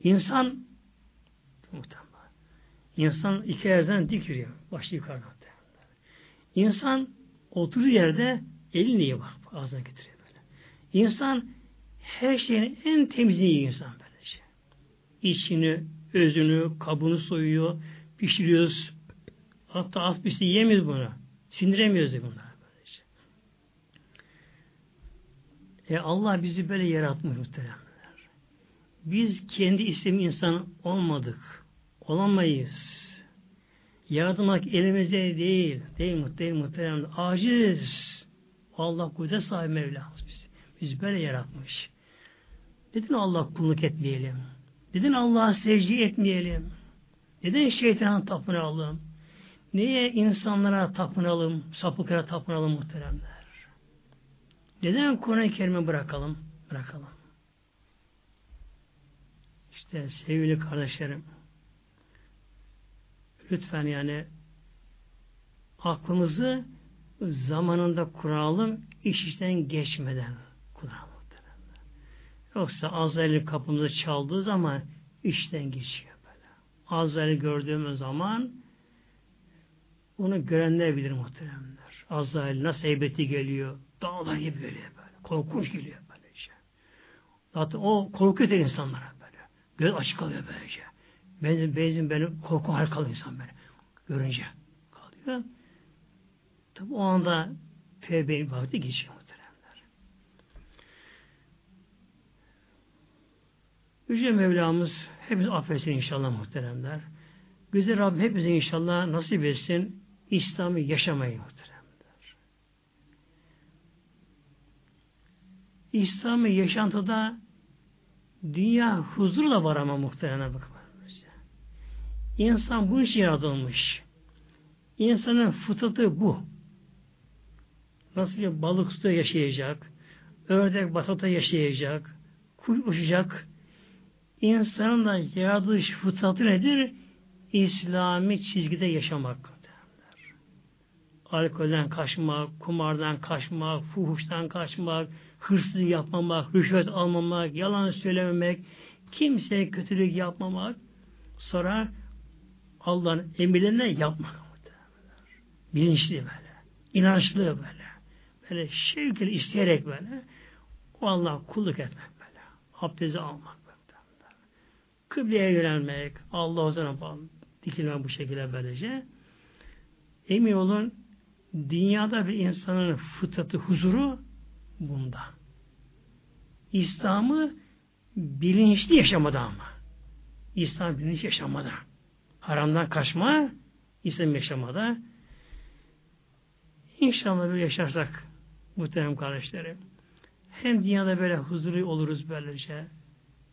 İnsan Muhtemelen. İnsan iki yerden dik yürüyor. Başı yukarıdan. İnsan oturduğu yerde elini iyi bak. Ağzına getiriyor böyle. İnsan her şeyin en temizliği iyi insan böylece. İçini, özünü, kabını soyuyor, pişiriyoruz. Hatta az bir şey yemiyoruz bunu. Sindiremiyoruz bunlar. Böylece. E Allah bizi böyle yaratmış muhteremler. Biz kendi isim insan olmadık. Olamayız. Yaratmak elimizde değil. Değil muhterem, muhterem. Aciz. Allah kudret sahibi Mevlamız bizi. Biz böyle yaratmış. Neden Allah kulluk etmeyelim? Neden Allah'a secde etmeyelim? Neden şeytana tapınalım? Niye insanlara tapınalım, sapıklara tapınalım muhteremler? Neden Kur'an-ı Kerim'i bırakalım? Bırakalım. İşte sevgili kardeşlerim, lütfen yani aklımızı zamanında kuralım, iş işten geçmeden kuralım. Yoksa Azrail'in kapımızı çaldığı zaman işten geçiyor böyle. Azrail'i gördüğümüz zaman onu görenler bilir muhteremler. Azrail nasıl heybeti geliyor, dağlar gibi geliyor böyle. Korkunç geliyor böyle işte. Zaten o korkuyor insanlara böyle. Göz açık kalıyor böylece. Benzin, benzin beni korku harikalı insan böyle. Görünce kalıyor. Tabi o anda tevbe vakti geçiyor muhteremler. Yüce Mevlamız hepimiz affetsin inşallah muhteremler. Güzel Rabbim hepimize inşallah nasip etsin İslam'ı yaşamayı muhteremler. İslam'ı yaşantıda dünya huzurla var ama muhteremler bakın. İnsan bu için yaratılmış. İnsanın fıtratı bu. Nasıl ki balık suda yaşayacak, ördek batıda yaşayacak, kuş uçacak. İnsanın da yaratılış fıtratı nedir? İslami çizgide yaşamak. Alkolden kaçmak, kumardan kaçmak, fuhuştan kaçmak, hırsız yapmamak, rüşvet almamak, yalan söylememek, kimseye kötülük yapmamak, sonra Allah'ın emirlerine yapmak. Bilinçli böyle. inançlı böyle. Böyle şevkle isteyerek böyle o Allah kulluk etmek böyle. Abdesti almak böyle. Kıbleye yönelmek, Allah o zaman dikilmek bu şekilde böylece. Emin olun dünyada bir insanın fıtratı, huzuru bunda. İslam'ı bilinçli yaşamada ama. İslam bilinçli yaşamada. Haramdan kaçma, İslam yaşamada. İnşallah böyle yaşarsak muhterem kardeşlerim. Hem dünyada böyle huzurlu oluruz böylece.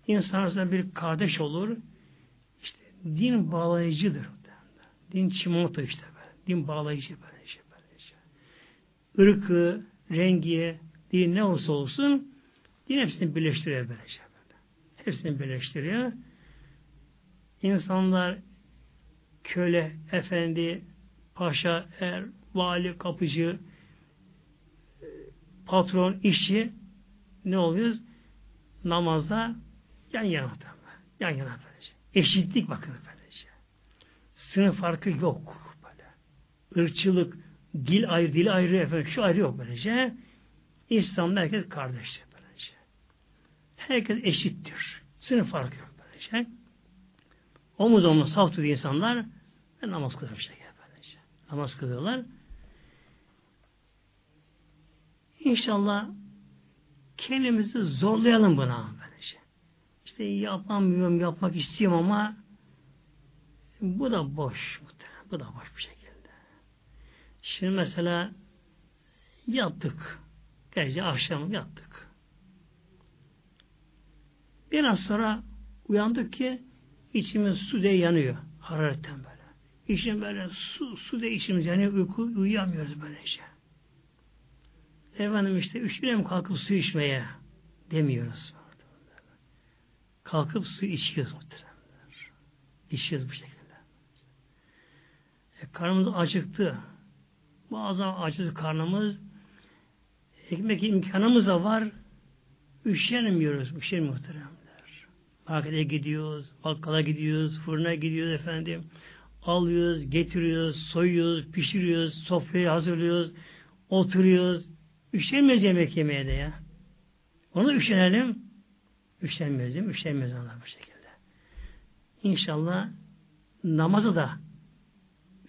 İnsan arasında bir kardeş olur. İşte din bağlayıcıdır. Din çimento işte böyle. Din bağlayıcı böylece. böylece. Irkı, rengi, din ne olsa olsun din hepsini birleştiriyor böylece. Böyle. Hepsini birleştiriyor. İnsanlar köle, efendi, paşa, er, vali, kapıcı, patron, işçi ne oluyoruz? Namazda yan yana yan yana böylece. Eşitlik bakın böylece. Sınıf farkı yok böyle. Irkçılık, dil ayrı, dil ayrı efendim, şu ayrı yok böylece. İslam'da herkes kardeştir böylece. Herkes eşittir. Sınıf farkı yok böylece. Omuz omuz saf tutuyor insanlar ve namaz kılıyor böylece. Namaz kılıyorlar. İnşallah kendimizi zorlayalım buna böylece. İşte yapamıyorum, yapmak istiyorum ama bu da boş. Bu da boş bir şekilde. Şimdi mesela yattık. Gece akşam yattık. Biraz sonra uyandık ki içimiz su diye yanıyor. Hararetten böyle. İçim böyle su, su diye içimiz yanıyor. Uyku, uyuyamıyoruz böylece. Efendim işte üşüyorum kalkıp su içmeye demiyoruz. Kalkıp su içiyoruz muhtemelen. İçiyoruz bu şekilde. E, karnımız acıktı. Bazen acız karnımız. Ekmek imkanımız da var. Üşenmiyoruz. Üşenmiyor muhteremler. Markete gidiyoruz, bakkala gidiyoruz, fırına gidiyoruz efendim. Alıyoruz, getiriyoruz, soyuyoruz, pişiriyoruz, sofrayı hazırlıyoruz, oturuyoruz. Üşenmiyoruz yemek yemeye de ya. Onu üşenelim. Üşenmiyoruz değil mi? Üşenmiyoruz onlar bu şekilde. İnşallah namazı da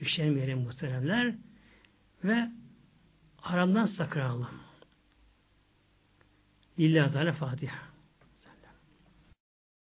üşenmeyelim muhteremler ve haramdan sakınalım. Lillahi Teala Fatiha.